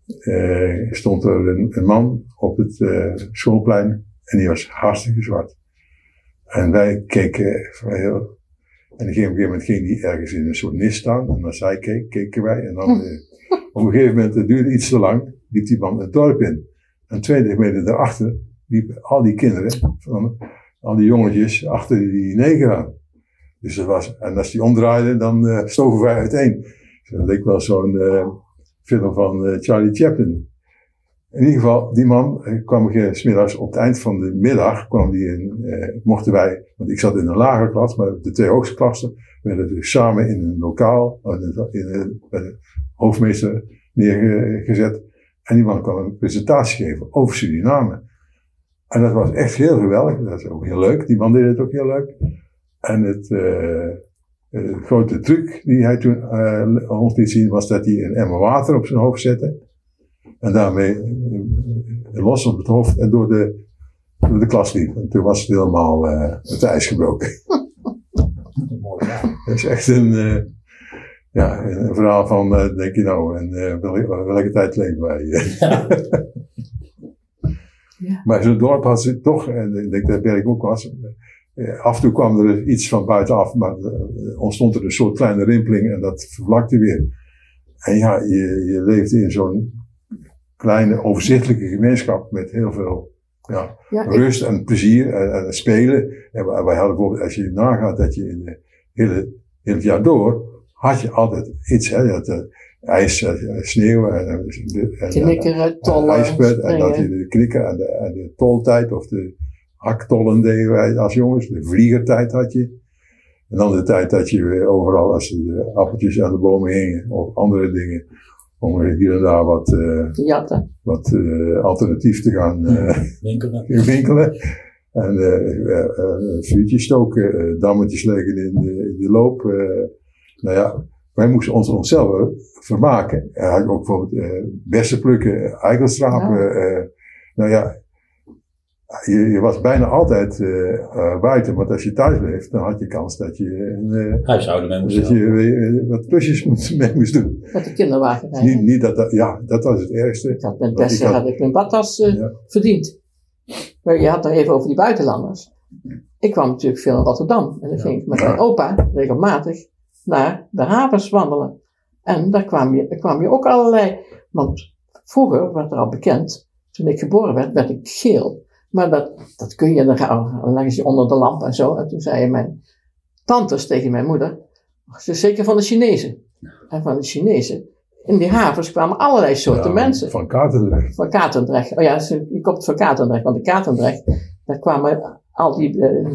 eh, stond er een, een man op het eh, schoolplein en die was hartstikke zwart. En wij keken van heel, en op een gegeven moment ging die ergens in een soort nis staan. En als hij keek, keken wij. En dan, eh, op een gegeven moment, het duurde iets te lang, liep die man het dorp in. En 20 meter daarachter liepen al die kinderen, van, al die jongetjes, achter die neger aan. Dus dat was, en als die omdraaide, dan eh stoven wij uiteen. Dus dat leek wel zo'n eh, film van eh, Charlie Chaplin. In ieder geval, die man eh, kwam ik, eh, 's middags op het eind van de middag, kwam die in, eh, mochten wij, want ik zat in een lagere klas, maar de twee hoogste klassen werden dus samen in een lokaal, eh, in, in, bij de hoofdmeester neergezet. En die man kwam een presentatie geven over Suriname. En dat was echt heel geweldig. Dat is ook heel leuk. Die man deed het ook heel leuk. En het uh, uh, grote truc die hij toen uh, ons liet zien was dat hij een emmer water op zijn hoofd zette. En daarmee los op het hoofd en door de, door de klas liep. En toen was het helemaal het ijs gebroken. Mooi, ja. Dat is echt een, ja, een verhaal van, denk je nou, en welke tijd leven wij? Ja. Ja. Maar zo'n dorp had ze toch, en ik denk dat Berg ook was, eh, af en toe kwam er iets van buitenaf, maar eh, ontstond er een soort kleine rimpeling en dat vervlakte weer. En ja, je, je leefde in zo'n kleine, overzichtelijke gemeenschap met heel veel ja, Ja, ik, rust en plezier en, en spelen. En wij wij hadden bijvoorbeeld, als je nagaat dat je in de hele, heel het jaar door, had je altijd iets, hè. Je had eh, ijs, eh, sneeuw en, en, en, knikkeren, tollen, ijspet en dat je de knikken en de, en de toltijd of de haktollen deden wij als jongens. De vliegertijd had je. En dan de tijd dat je weer overal, als de appeltjes aan de bomen hingen of andere dingen, om hier en daar wat, eh, Jatten. wat eh, alternatief te gaan eh, Winkelen. winkelen. En vuurtjes stoken, eh, dammetjes leggen in de, in de loop. eh nou ja, wij moesten ons onszelf vermaken. Er ook bijvoorbeeld eh bessen plukken, eikelstrapen. Ja. eh nou ja, je, je was bijna altijd eh eh, buiten. Want als je thuis bleef, dan had je kans dat je, een, eh, Huishouden mee moest dat je wat klusjes moest- mee moest doen. Met de kinderwagen rijden. Niet, niet dat, dat, ja, dat was het ergste. Ik had Want ik had- had ik mijn badtas Ja. verdiend. Maar je had het even over die buitenlanders. Ik kwam natuurlijk veel in Rotterdam. En dan ging ik met mijn opa regelmatig naar de havens wandelen. En daar kwam je, daar kwam je ook allerlei. Want vroeger werd er al bekend, toen ik geboren werd, werd ik geel. Maar dat, dat kun je, dan ga- dan je onder de lamp en zo. En toen zeiden mijn tantes tegen mijn moeder, ze is zeker van de Chinezen. En van de Chinezen, in die havens kwamen allerlei soorten Ja, mensen Van Katendrecht. van Katendrecht. Oh ja, je komt van Katendrecht, want de Katendrecht, daar kwamen al die, eh,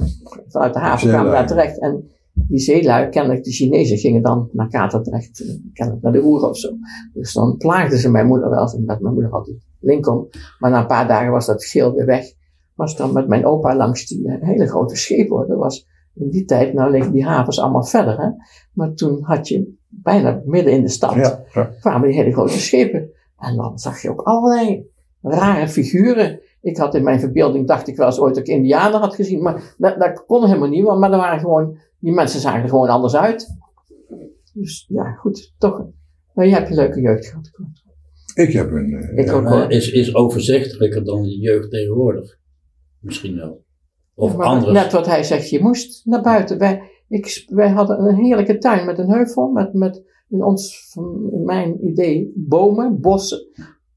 vanuit de haven kwamen daar terecht. En die zeelui, kennelijk de Chinezen, gingen dan naar Katendrecht, eh, kennelijk naar de Roer of zo. Dus dan plaagden ze mijn moeder wel, met mijn moeder had het Lincoln. Maar na een paar dagen was dat geel weer weg. Was dan met mijn opa langs die eh, hele grote schepen. Dat was in die tijd, nou liggen die havens allemaal verder, hè. Maar toen had je bijna midden in de stad Ja, ja. kwamen die hele grote schepen. En dan zag je ook allerlei rare figuren. Ik had in mijn verbeelding, dacht ik wel eens ooit dat ik Indianen had gezien, maar dat, dat kon helemaal niet, want maar er waren gewoon, die mensen zagen er gewoon anders uit. Dus ja, goed, toch. Maar je hebt een leuke jeugd gehad. Ik heb een. eh, Ik ook is, is overzichtelijker dan de jeugd tegenwoordig. Misschien wel. Of Ja, anders. Net wat hij zegt, je moest naar buiten. Wij, ik, wij hadden een heerlijke tuin met een heuvel, met, met in, ons, in mijn idee bomen, bossen.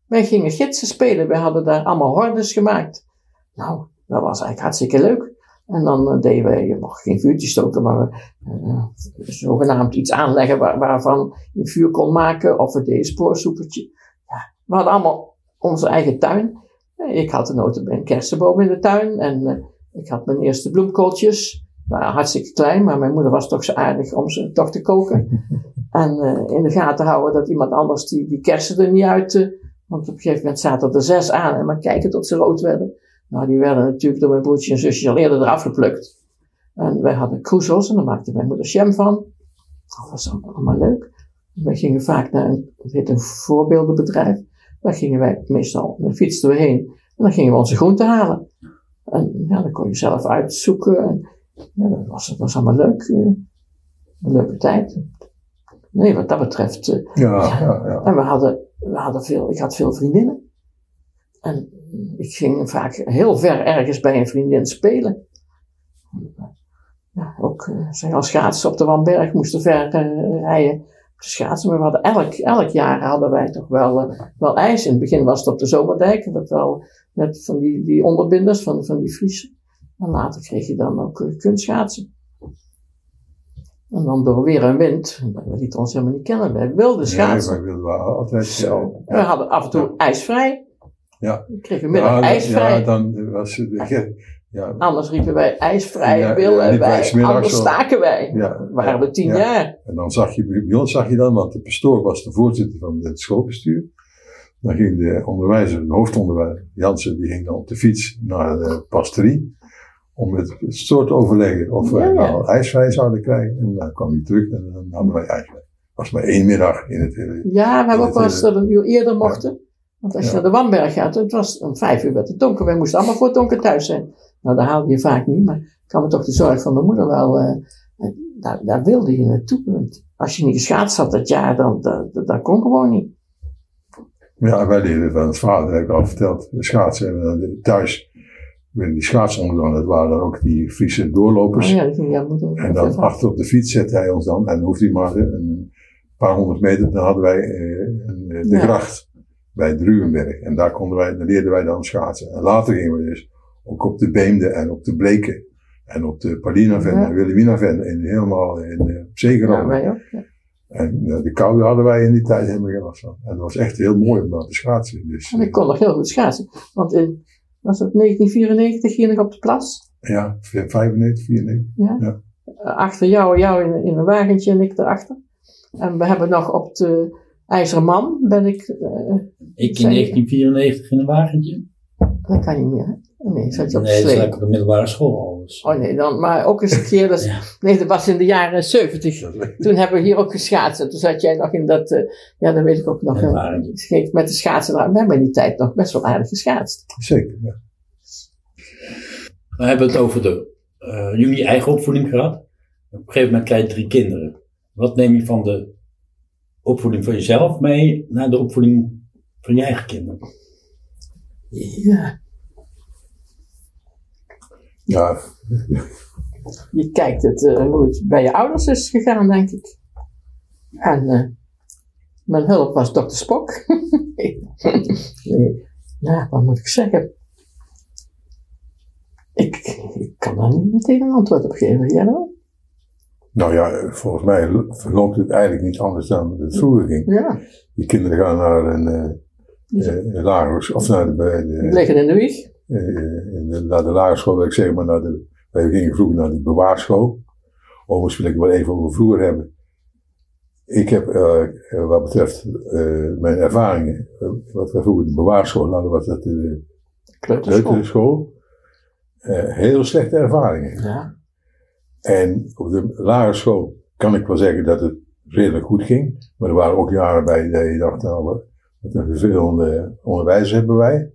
Wij gingen gidsen spelen, wij hadden daar allemaal hordes gemaakt. Nou, dat was eigenlijk hartstikke leuk. En dan eh, deden wij, je mocht geen vuurtje stoken, maar we eh, zogenaamd iets aanleggen waar, waarvan je vuur kon maken, of we deden spoorsoepertje. Ja, we hadden allemaal onze eigen tuin. Ik had een een kersenboom in de tuin en eh, ik had mijn eerste bloemkooltjes. Nou, hartstikke klein, maar mijn moeder was toch zo aardig om ze toch te koken. en eh, in de gaten houden dat iemand anders die, die kersen er niet uit. eh, want op een gegeven moment zaten er zes aan en maar kijken tot ze rood werden. Nou, die werden natuurlijk door mijn broertje en zusje al eerder eraf geplukt. En wij hadden kroezels en daar maakte mijn moeder jam van. Dat was allemaal, allemaal leuk. Wij gingen vaak naar een, het heet een voorbeeldenbedrijf. Daar gingen wij meestal, daar fietsten we heen. En dan gingen we onze groenten halen. En ja, dan kon je zelf uitzoeken. En, ja, dat was, dat was allemaal leuk. eh, een leuke tijd. Nee, wat dat betreft. eh, ja, ja, ja. en we hadden, we hadden veel, ik had veel vriendinnen. En ik ging vaak heel ver ergens bij een vriendin spelen. Ja, ook eh, zeg, als schaatsen op de Wamberg moesten ver rijden. Schaatsen, maar we hadden elk, elk jaar hadden wij toch wel, eh, wel ijs. In het begin was het op de Zomerdijk, dat wel met van die, die onderbinders, van, van die Friesen. En later kreeg je dan ook eh, kunstschaatsen. En dan door weer en wind, we lieten ons helemaal niet kennen, wij wilden schaatsen. Nee, wij wilden wel altijd. Zo. eh, We hadden af en toe ijsvrij. Ja. We kregen middag ja, ijsvrij. Ja, dan was het. Ja, Anders riepen wij ijsvrij Ja, willen wij anders staken wij. ja, Waren we tien ja. jaar. En dan zag je, bij ons zag je dan, want de pastoor was de voorzitter van het schoolbestuur. Dan ging de onderwijzer, de hoofdonderwijzer, Jansen, die ging dan op de fiets naar de pastorie. Om met het soort te overleggen of ja. nou ijsvrij zouden krijgen. En dan kwam hij terug en dan hadden wij ijsvrij. was maar één middag in het hele. Ja, we hebben ook wel eens dat we een uur eerder mochten. Want als je naar de Wamberg gaat, het was om vijf uur werd het donker. Wij moesten allemaal voor het donker thuis zijn. Nou, daar haalde je vaak niet, maar ik kan me toch de zorg van mijn moeder wel, eh, eh, daar, daar wilde je naartoe. Als je niet geschaatst had dat jaar, dan dat, dat, dat kon gewoon niet. Ja, wij deden van het vader, heb ik al verteld. De schaatsen dan thuis. Met die schaatsonderdaan, dat waren dan ook die Friese doorlopers. Oh ja, dat ging moeder. En dan achter op de fiets zette hij ons dan. En dan hoefde hij maar een paar honderd meter. Dan hadden wij eh, eh, de Ja. gracht bij Druwenberg. En daar konden wij, dan leerden wij dan schaatsen. En later gingen we dus ook op de Beemde en op de Bleken. En op de Palinaven Ja. en Wilhelminaven. En helemaal in Ja, wij ook. Ja. En eh, de koude hadden wij in die tijd helemaal geen last van. En dat was echt heel mooi om daar te schaatsen. Dus, En ik kon nog heel goed schaatsen. Want in, was het 1994 hier nog op de plas? eh, ja, 95, 94. Ja. Eh, Achter jou, jou in, in een wagentje en ik erachter. En we hebben nog op de IJzeren Man, ben ik, eh, Ik in Zeker. 1994 in een wagentje. dat kan niet meer. hè? Nee, zat je op Nee, op de middelbare school al. Dus. Oh nee, dan, maar ook eens een keer, dat, Ja. nee, dat was in de jaren 70. Toen hebben we hier ook geschaatst. En toen zat jij nog in dat, eh, ja, dat weet ik ook nog. Een eh, wagentje. met de schaatsen. We hebben in die tijd nog best wel aardig geschaatst. Zeker, ja. We hebben het over de, eh, jullie eigen opvoeding gehad. Op een gegeven moment krijg je drie kinderen. Wat neem je van de opvoeding van jezelf mee naar de opvoeding van je eigen kinderen? Ja. Ja, Je kijkt het, eh, hoe het bij je ouders is gegaan, denk ik. En eh, mijn hulp was dokter Spok. nee, ja, wat moet ik zeggen? Ik, ik kan daar niet meteen een antwoord op geven. Jij wel? nou ja, volgens mij verloopt het eigenlijk niet anders dan het vroeger ging. Ja, Die kinderen gaan naar een eh, lagere, of naar de, de, die liggen in de wieg. Eh, in de, naar de lagere school, wil ik zeg maar, naar de, wij gingen vroeger naar de bewaarschool. Overigens wil ik het wel even over vroeger hebben. Ik heb, eh, eh, wat betreft mijn ervaringen, wat we vroeger de bewaarschool hadden, was dat de Kleuterschool. heel slechte ervaringen. Ja, En op de lagere school kan ik wel zeggen dat het redelijk goed ging. Maar er waren ook jaren bij dat je dacht, nou, wat wat een vervelende onderwijzer hebben wij.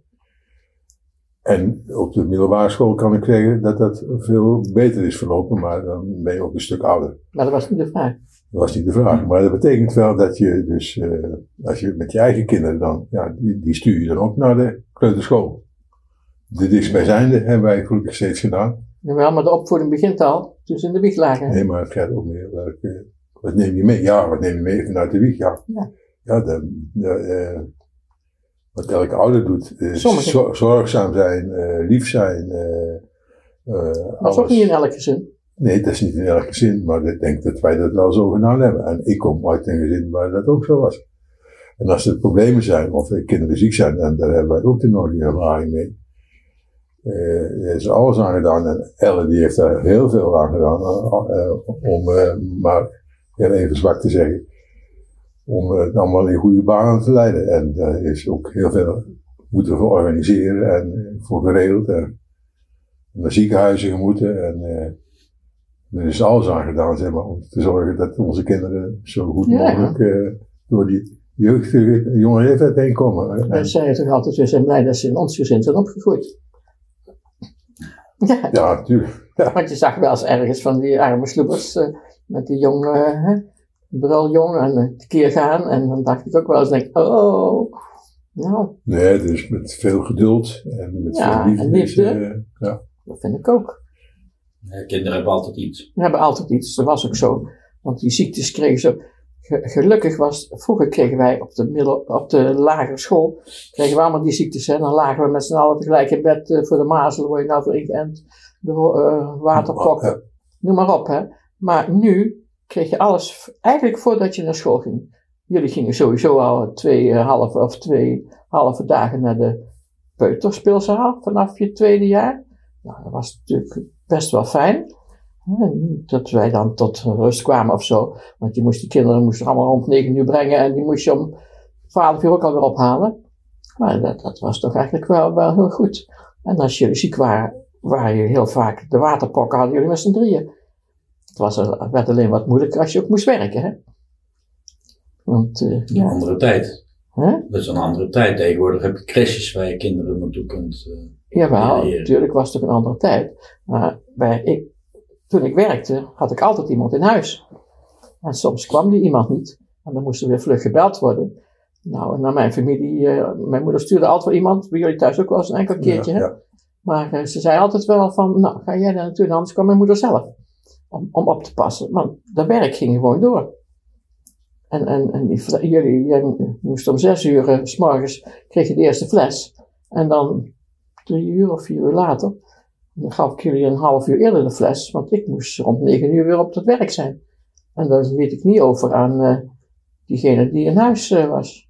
En op de middelbare school kan ik zeggen dat dat veel beter is verlopen, maar dan ben je ook een stuk ouder. maar dat was niet de vraag. Dat was niet de vraag. Maar dat betekent wel dat je dus, eh, als je met je eigen kinderen dan, ja, die, die stuur je dan ook naar de kleuterschool. De dichtstbijzijnde hebben wij gelukkig steeds gedaan. Jawel, maar de opvoeding begint al, ze in de wieg lagen. Nee, maar het gaat ook meer. welke- wat neem je mee? Ja, wat neem je mee vanuit de wieg? Ja, Ja. ja de, de, eh, wat elke ouder doet. is Sommige. zo- zorgzaam zijn, eh, lief zijn. eh eh, Dat is ook niet in elk gezin. Nee, dat is niet in elk gezin, maar ik denk dat wij dat wel zo gedaan hebben. En ik kom uit een gezin waar dat ook zo was. En als er problemen zijn, of de kinderen ziek zijn, en daar hebben wij ook de nodige ervaring mee. Eh, er is alles aan gedaan. En Elle die heeft daar heel veel aan gedaan. eh, eh, om eh, maar heel even zwak te zeggen. Om het allemaal in goede banen te leiden. En daar is ook heel veel moeten voor organiseren en eh, voor geregeld. En naar ziekenhuizen gemoeten. En eh, er is alles aan gedaan, zeg maar, om te zorgen dat onze kinderen zo goed Ja. mogelijk eh, door die jeugdige jonge leeftijd heen komen. Wij En- zeiden toch altijd, we zijn blij dat ze in ons gezin zijn opgegroeid. Ja, ja, natuurlijk. Ja. want je zag wel eens ergens van die arme sloepers eh, met die jonge, hè, jong en tekeer gaan. En dan dacht ik ook wel eens, denk, oh, nou, Nee, dus met veel geduld en met Ja, veel liefde. en liefde. eh, ja. dat vind ik ook. Ja, kinderen hebben altijd iets. We hebben altijd iets, dat was ook zo. Want die ziektes kregen ze. ge- Gelukkig was, vroeger kregen wij op de, middel, op de lagere school, kregen we allemaal die ziektes. Hè? Dan lagen we met z'n allen tegelijk in bed eh, voor de mazelen, word je nou voor ingeënt, de uh, waterpokken, Ja. noem maar op. Hè? Maar nu kreeg je alles eigenlijk voordat je naar school ging. Jullie gingen sowieso al twee eh, halve of twee halve dagen naar de peuterspeelzaal vanaf je tweede jaar. Nou, dat was natuurlijk best wel fijn. Dat wij dan tot rust kwamen of zo. Want je moest die kinderen moest je allemaal rond 9 uur brengen en die moest je om 12 uur ook alweer ophalen. Maar dat, dat was toch eigenlijk wel, wel heel goed. En als jullie ziek waren, waren jullie heel vaak, de waterpokken hadden jullie met z'n drieën. Het was, het werd alleen wat moeilijker als je ook moest werken, hè. Want, uh, Een andere tijd. Dat is een andere tijd. Tegenwoordig heb je crèches waar je kinderen naartoe kunt. eh, Jawel, Ja, ja. natuurlijk was het ook een andere tijd. Maar bij, ik, toen ik werkte, had ik altijd iemand in huis. En soms kwam die iemand niet. En dan moest er weer vlug gebeld worden. Nou, en naar mijn familie, eh, mijn moeder stuurde altijd wel iemand, bij jullie thuis ook wel eens een enkel keertje, Ja, hè? ja. Maar eh, ze zei altijd wel van, nou, ga jij daar naartoe, anders kwam mijn moeder zelf. Om, om op te passen. Want dat werk ging gewoon door. En, en, en die, jullie jij moest om zes uur, eh, s morgens, kreeg je de eerste fles. En dan drie uur of vier uur later, dan gaf ik jullie een half uur eerder de fles, want ik moest rond negen uur weer op het werk zijn. En dat liet ik niet over aan eh, diegene die in huis eh, was.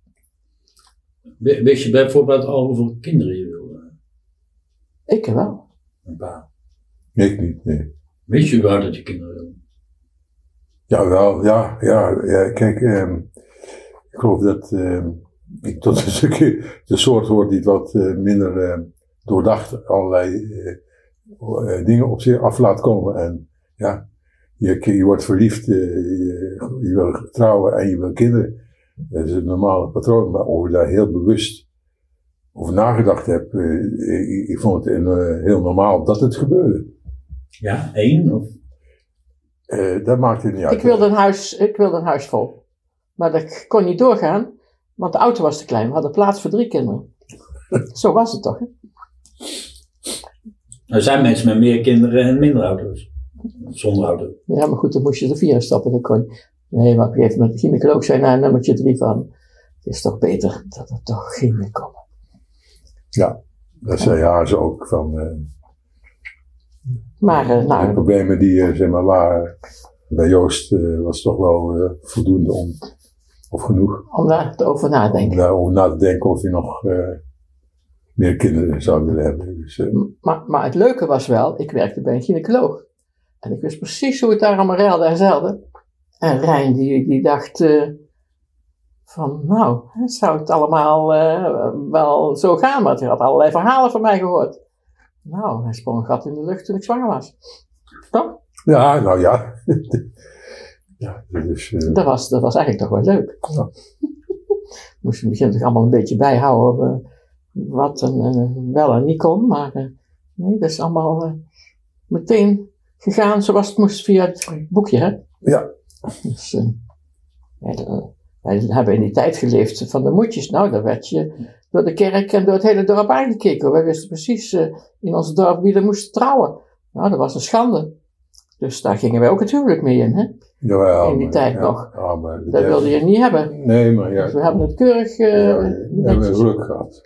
Wist je bijvoorbeeld al hoeveel kinderen je wilde? Ik wel. Een paar. Ik niet, nee. Wist je überhaupt dat je kinderen? Jawel, ja, ja, ja kijk, ehm, ik geloof dat ehm, ik tot een stukje de soort hoort die wat eh, minder ehm, doordacht allerlei eh, eh, dingen op zich af laat komen. En ja, je, je wordt verliefd, je, wil trouwen en je wil kinderen. Dat is het normale patroon, maar of je daar heel bewust over nagedacht hebt, ik, ik vond het heel normaal dat het gebeurde. Ja, één? Of? Eh, dat maakt het niet uit. Ik wilde, een huis, ik wilde een huis vol. Maar dat kon niet doorgaan, want de auto was te klein. We hadden plaats voor drie kinderen. Zo was het toch? Hè? Er zijn mensen met meer kinderen en minder auto's. Zonder auto. Ja, maar goed, dan moest je er vier in stappen. Dat kon je. Nee, maar op een gegeven moment, de gynaecoloog zei na nummertje drie van, het is toch beter dat er toch geen meer komen. Ja, dat zei haar ze ook van. eh, Maar, eh, De nou, problemen die er zeg maar, waren bij Joost eh, was toch wel eh, voldoende om, of genoeg, om daar over om nadenken. daarover na te denken of je nog eh, meer kinderen zou willen hebben. Dus, eh, Maar, maar het leuke was wel, ik werkte bij een gynaecoloog. En ik wist precies hoe het daar allemaal reilde en zeilde. En Rijn die, die dacht eh, van, nou, zou het allemaal eh, wel zo gaan? Want hij had allerlei verhalen van mij gehoord. Nou, hij sprong een gat in de lucht toen ik zwanger was. Toch? ja, nou ja. ja, dus, eh, Dat was, dat was eigenlijk toch wel leuk. Ja. Moest in het begin toch allemaal een beetje bijhouden eh, wat en, eh, wel en niet kon. Maar nee, dat is allemaal meteen gegaan zoals het moest via het boekje. Hè? ja, Dus, wij hebben in die tijd geleefd van de moedjes. Nou, daar werd je door de kerk en door het hele dorp aangekeken. Wij wisten precies eh, in ons dorp wie er moest trouwen. Nou, dat was een schande. Dus daar gingen wij ook het huwelijk mee in. Hè? jawel, In die maar- tijd ja, nog. ja, maar Dat wilde je niet hebben. Nee, maar ja. Dus we hebben het keurig eh, ja, we hebben geluk gehad.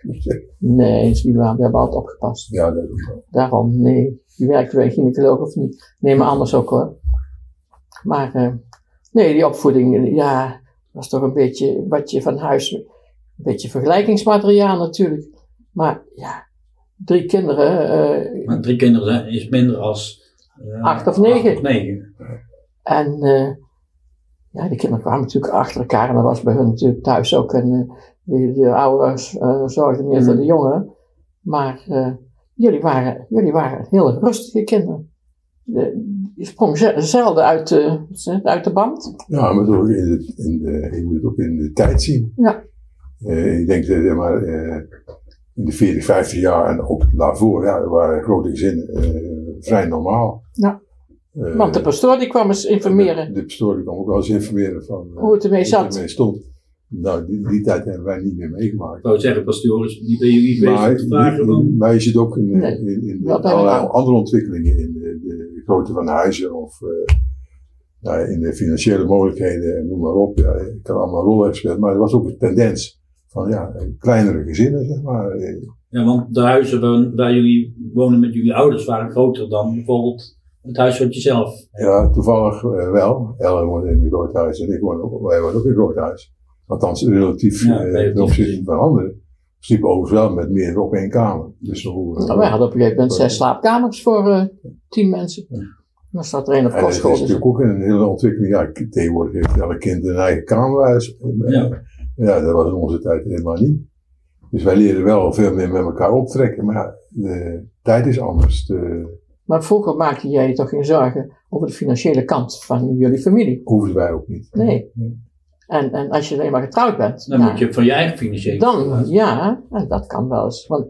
Nee, is niet waar. We hebben altijd opgepast. Ja, dat is wel. Daarom, nee. Je werkt bij een gynaecoloog of niet? Nee, maar anders ook hoor. Maar eh, nee, die opvoeding, ja, was toch een beetje wat je van huis, een beetje vergelijkingsmateriaal natuurlijk. Maar ja, drie kinderen, eh, Maar drie kinderen zijn, is minder als... eh, Acht of negen. acht of negen. En eh, ja, die kinderen kwamen natuurlijk achter elkaar. En dat was bij hun natuurlijk thuis ook. En eh, de, de ouders eh, zorgden meer voor de jongeren. Maar eh, jullie, waren, jullie waren heel rustige kinderen. De, je sprong ze- zelden uit de, uit de band. Ja, maar ook in de, in de, je moet het ook in de tijd zien. Ja. Eh, ik denk dat zeg maar, eh, in de 40, 50 jaar en ook daarvoor, ja, waren grote gezinnen eh, vrij normaal. Ja. Eh, Want de pastoor die kwam eens informeren De, de pastoor die kwam ook wel eens informeren van eh, hoe het ermee hoe het zat. ermee stond. Nou, die, die tijd hebben wij niet meer meegemaakt. Ik wou zeggen, pastoor is niet bij jullie bezig te vragen je ziet ook in, Nee, in, in, allerlei andere ontwikkelingen in de, de grootte van de huizen of eh, nou, in de financiële mogelijkheden en noem maar op. Ja, ik kan allemaal een rol hebben gespeeld, maar er was ook een tendens van ja, kleinere gezinnen, zeg maar. Ja, want de huizen waar, waar jullie wonen met jullie ouders waren groter dan bijvoorbeeld het huis wat je zelf... Ja, toevallig eh, wel. Ellen woont in een groot huis en ik woon ook, wij wonen ook in een groot huis. Althans, relatief Ja, eh, ten opzichte van anderen. Sliepen overigens wel met meer op één kamer. Dus hoe, eh, Nou, wij hadden op een gegeven moment zes slaapkamers voor eh, tien mensen. Dan zat er één op En dat is kostschool. Natuurlijk ook een hele ontwikkeling. Ja, tegenwoordig heeft elk kind een eigen kamerhuis. Ja. Ja, dat was in onze tijd helemaal niet. Dus wij leren wel veel meer met elkaar optrekken, maar ja, de tijd is anders. De, Maar vroeger maakte jij je toch geen zorgen over de financiële kant van jullie familie. hoeven wij ook niet. Nee. En, en als je alleen maar getrouwd bent, Dan moet je van je eigen financiële dan ja, en dat kan wel eens. Want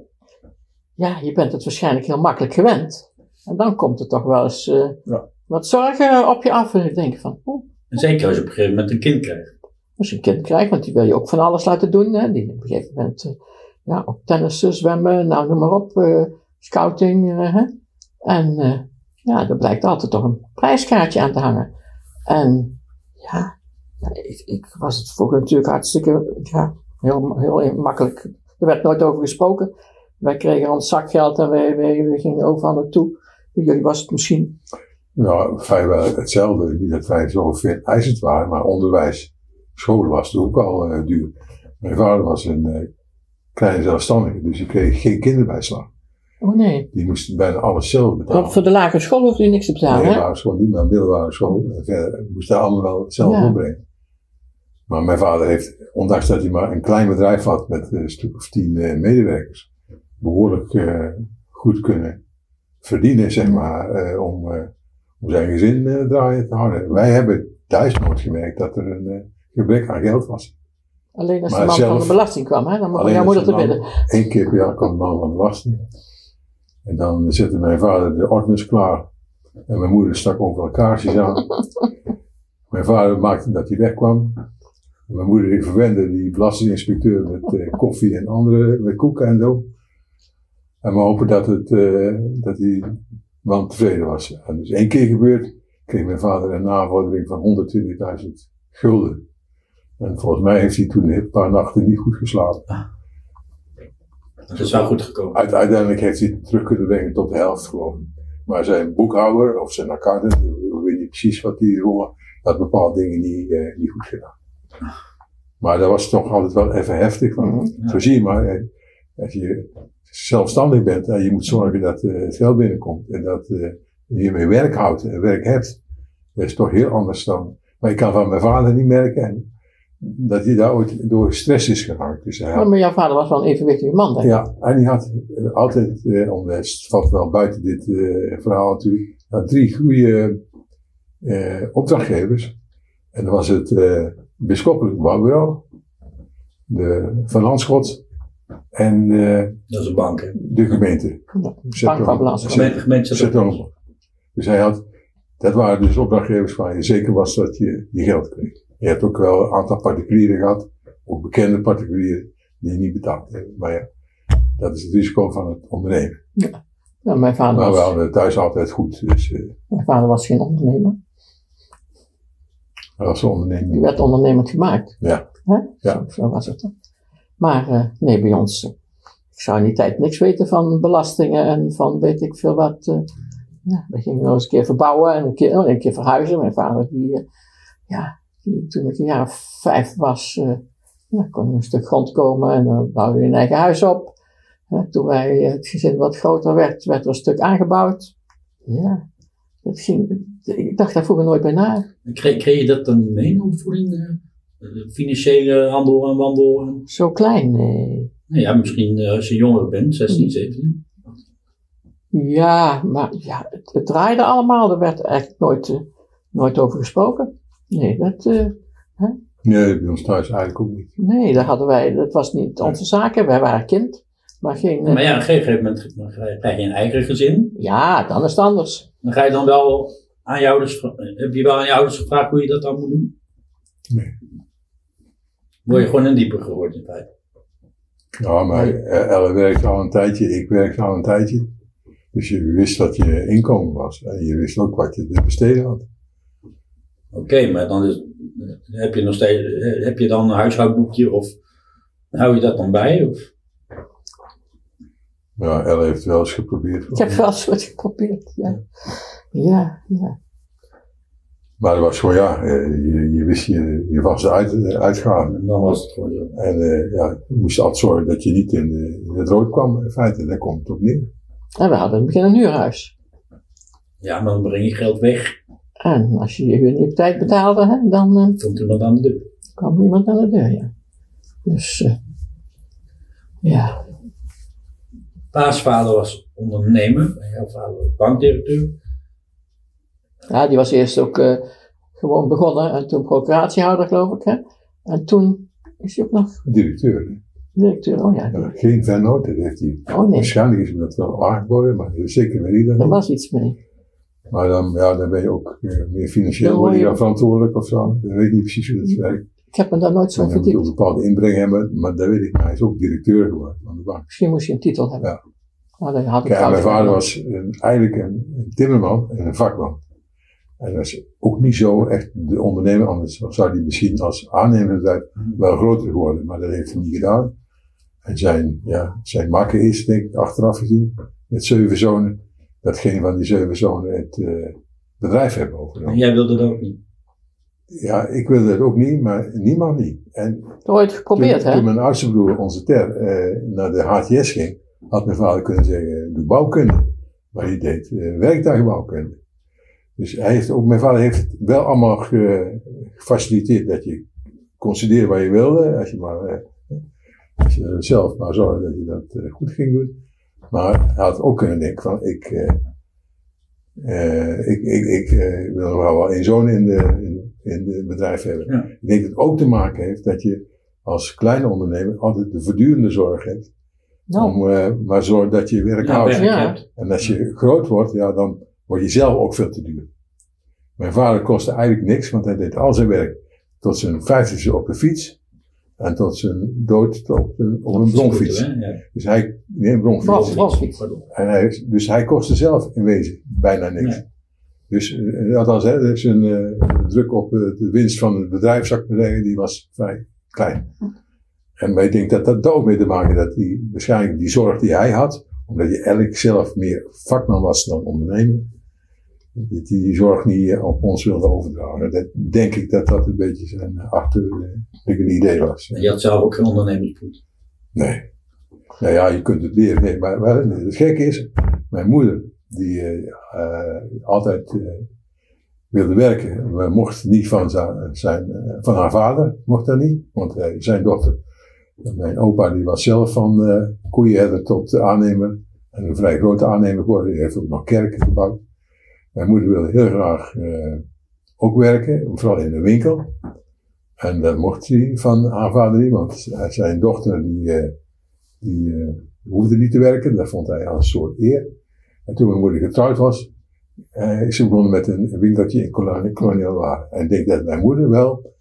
ja, je bent het waarschijnlijk heel makkelijk gewend. En dan komt er toch wel eens eh, Ja. wat zorgen op je af. En van, oh, En zeker als je op een gegeven moment een kind krijgt. Als je een kind krijgt, want die wil je ook van alles laten doen. Hè. Die op een gegeven moment, eh, ja, ook tennissen, zwemmen, nou noem maar op, eh, scouting. eh, hè. En ja, er blijkt altijd toch een prijskaartje aan te hangen. En ja, ik, ik was het vroeger natuurlijk hartstikke, ja, heel, heel makkelijk. Er werd nooit over gesproken. Wij kregen ons zakgeld en wij, wij, gingen overal naartoe. Bij jullie was het misschien, Nou, vrijwel hetzelfde. Niet dat wij zo veel eisend waren, maar onderwijs, scholen was het ook al eh, duur. Mijn vader was een eh, kleine zelfstandige, dus die kreeg geen kinderbijslag. oh nee. Die moest bijna alles zelf betalen. Want voor de lagere school hoefde je niks te betalen, Nee, hè? lagere school niet, maar middelbare school. Verder moest daar allemaal wel zelf Ja. opbrengen. Maar mijn vader heeft, ondanks dat hij maar een klein bedrijf had met een stuk of tien eh, medewerkers, behoorlijk eh, goed kunnen verdienen, zeg maar, om, om zijn gezin draaien te houden. Wij hebben thuis nooit gemerkt dat er een gebrek aan geld was. Alleen als Maar de man zelf- van de belasting kwam, hè? Dan mocht jouw moeder te man- binnen. Eén keer per jaar kwam de man van de belasting. En dan zette mijn vader de ordners klaar. En mijn moeder stak overal kaarsjes aan. mijn vader maakte dat hij wegkwam. En mijn moeder die verwende die belastinginspecteur met eh, koffie en andere, met koeken en zo. En we hopen dat, het, eh, dat die man tevreden was. En dus één keer gebeurd, kreeg mijn vader een navordering van 120.000 gulden. En volgens mij heeft hij toen een paar nachten niet goed geslapen. Dat is wel goed gekomen. Uit- uiteindelijk heeft hij het terug kunnen brengen tot de helft, geloof ik. Maar zijn boekhouder of zijn accountant, ik weet niet precies wat die rol had bepaalde dingen niet, eh, niet goed gedaan. Maar dat was toch altijd wel even heftig. Van. Zo zie je maar, als je zelfstandig bent en je moet zorgen dat eh, het geld binnenkomt en dat eh, je hiermee werk houdt en werk hebt. Dat is toch heel anders dan. Maar ik kan van mijn vader niet merken dat hij daar ooit door stress is geraakt. Dus hij had- Ja, maar jouw vader was wel een evenwichtige man, denk ik. ja, en die had eh, altijd, eh, om, het valt wel buiten dit eh, verhaal natuurlijk, had drie goede eh, opdrachtgevers. En dat was het eh Bisschoppelijk Bouwbureau, de Van Landschot en eh, Dat is een bank, hè. de gemeente. Bank van Balans. Gemeente, gemeente Dus hij had, dat waren dus opdrachtgevers waar je zeker was dat je je geld kreeg. Je hebt ook wel een aantal particulieren gehad, ook bekende particulieren, die niet betaald hebben. Maar ja, dat is het risico van het ondernemen. Ja, mijn, vader Maar we was, hadden het thuis altijd goed, dus eh mijn vader was geen ondernemer. dat was een Die onderneming. werd ondernemend gemaakt. Ja. Hè? Ja. Zo, zo was het dan. Maar eh, nee, bij ons, eh, ik zou in die tijd niks weten van belastingen en van weet ik veel wat. ja, we gingen nog eens een keer verbouwen en een keer, oh, een keer verhuizen. Mijn vader, die, ja, die, toen ik een jaar of vijf was, ja, kon een stuk grond komen en dan bouwde hij een eigen huis op. Hè, toen wij, het gezin wat groter werd, werd er een stuk aangebouwd. Ja, dat ging, ik dacht daar vroeger nooit bij na. Kreeg, kreeg je dat dan mee opvoeding? eh? Eh, Financiële handel en wandel? En, Zo klein, nee. nou ja, misschien als je jonger bent, 16, 17. Ja, maar ja, het, het draaide allemaal. Er werd eigenlijk nooit, nooit over gesproken. Nee, dat, eh, Nee, bij ons thuis eigenlijk ook niet. nee, dat hadden wij, dat was niet onze zaken. Wij waren kind, maar geen, eh, Maar ja, op een gegeven moment krijg je een eigen gezin. ja, dan is het anders. Dan ga je dan wel aan je ouders, vra- heb je wel aan je ouders gevraagd hoe je dat dan moet doen? Nee. Word je gewoon een dieper geworden in feite. Ja, maar eh, Elle werkte al een tijdje, ik werkte al een tijdje. Dus je wist wat je inkomen was. En je wist ook wat je te besteden had. Oké, maar dan is, heb je nog steeds, heb je dan een huishoudboekje of hou je dat dan bij? Of? Ja, Elle heeft wel eens geprobeerd. Ik heb wel eens wat geprobeerd, ja. Ja, ja. Maar het was gewoon, ja, eh, je, je wist je, je vaste uit, eh, uitgaven. En dan was het gewoon zo. En eh, ja, je moest altijd zorgen dat je niet in, in het rood kwam. In feite, daar komt het op neer. En we hadden in het begin een huurhuis. Ja, maar dan breng je geld weg. En als je je huur niet op tijd betaalde, hè, dan eh, Komt iemand aan de deur. kwam er iemand aan de deur, ja. Dus, eh, Ja. Paasvader was ondernemer, jouw vader was bankdirecteur. ja, die was eerst ook eh, gewoon begonnen en toen procuratiehouder, geloof ik. Hè? En toen is hij ook nog Directeur. directeur. Oh ja, Ja, geen vennoot, dat heeft hij. oh nee, Waarschijnlijk is hem dat wel aangeboden, maar zeker weet dat er niet. was iets mee. Maar dan, ja, dan ben je ook eh, meer financieel word je verantwoordelijk of zo. Ik weet niet precies hoe dat werkt. Ik heb me daar nooit zo moet je ook een verdiept. bepaalde inbreng hebben, maar dat weet ik. Maar hij is ook directeur geworden van de bank. Misschien moest je een titel hebben. Ja. Maar dan had ik Kijk, mijn vader was een, eigenlijk een, een timmerman en een vakman. En hij was ook niet zo echt de ondernemer, anders zou hij misschien als aannemer zijn wel groter geworden. Maar dat heeft hij niet gedaan. En zijn, ja, zijn makker is, denk ik, achteraf gezien, met zeven zonen, dat geen van die zeven zonen het eh, bedrijf hebben En overgenomen. jij wilde dat ook niet. Ja, ik wilde het ook niet, maar niemand niet. En Ooit geprobeerd, toen, hè? toen mijn oudste broer, onze Ter, eh, naar de HTS ging, had mijn vader kunnen zeggen, doe bouwkunde. Maar hij deed eh, werktuigbouwkunde. Dus hij heeft ook, mijn vader heeft wel allemaal ge- gefaciliteerd dat je kon studeren waar je wilde, als je maar, eh, als je er zelf maar zorgde dat je dat goed ging doen. Maar hij had ook kunnen denken van, ik, eh, eh, ik, ik, ik eh, wil nog wel één zoon in de, in, in het bedrijf hebben. Ja. Ik denk dat het ook te maken heeft dat je als kleine ondernemer altijd de voortdurende zorg hebt. Om eh, maar zorg dat je werk Ja, houdt. Ja. En als je groot wordt, ja, dan word je zelf ook veel te duur. Mijn vader kostte eigenlijk niks, want hij deed al zijn werk tot zijn vijftigste op de fiets. En tot zijn dood op een, op een? Ja. Dus hij, nee. Pardon. En hij, dus hij kostte zelf in wezen bijna niks. Nee. Dus eh, althans, hè, dus een eh, druk op eh, de winst van het bedrijf, zou ik maar zeggen, die was vrij klein. En ik denk dat dat daar ook mee te maken dat die, waarschijnlijk die zorg die hij had, omdat je eigenlijk zelf meer vakman was dan ondernemer, dat hij die zorg niet eh, op ons wilde overdragen. Dat denk ik dat dat een beetje zijn eh, achterliggende idee was. En je had zelf ook geen ondernemersbloed. Nee. Nou ja, je kunt het leren. Nee, maar, maar het gekke is, mijn moeder, die eh, eh, altijd eh, wilde werken, maar mocht niet van, zijn, zijn, eh, van haar vader, mocht dat niet, want eh, zijn dochter, mijn opa, die was zelf van eh koeienherder tot aannemer, en een vrij grote aannemer geworden, die heeft ook nog kerken gebouwd. Mijn moeder wilde heel graag eh, ook werken, vooral in een winkel. En dat mocht hij van haar vader niet, want zijn dochter die, eh, die eh, hoefde niet te werken. Dat vond hij als een soort eer. En toen mijn moeder getrouwd was, is ze begonnen met een winkeltje in Koloni- Kolonial Waar. En ik denk dat mijn moeder wel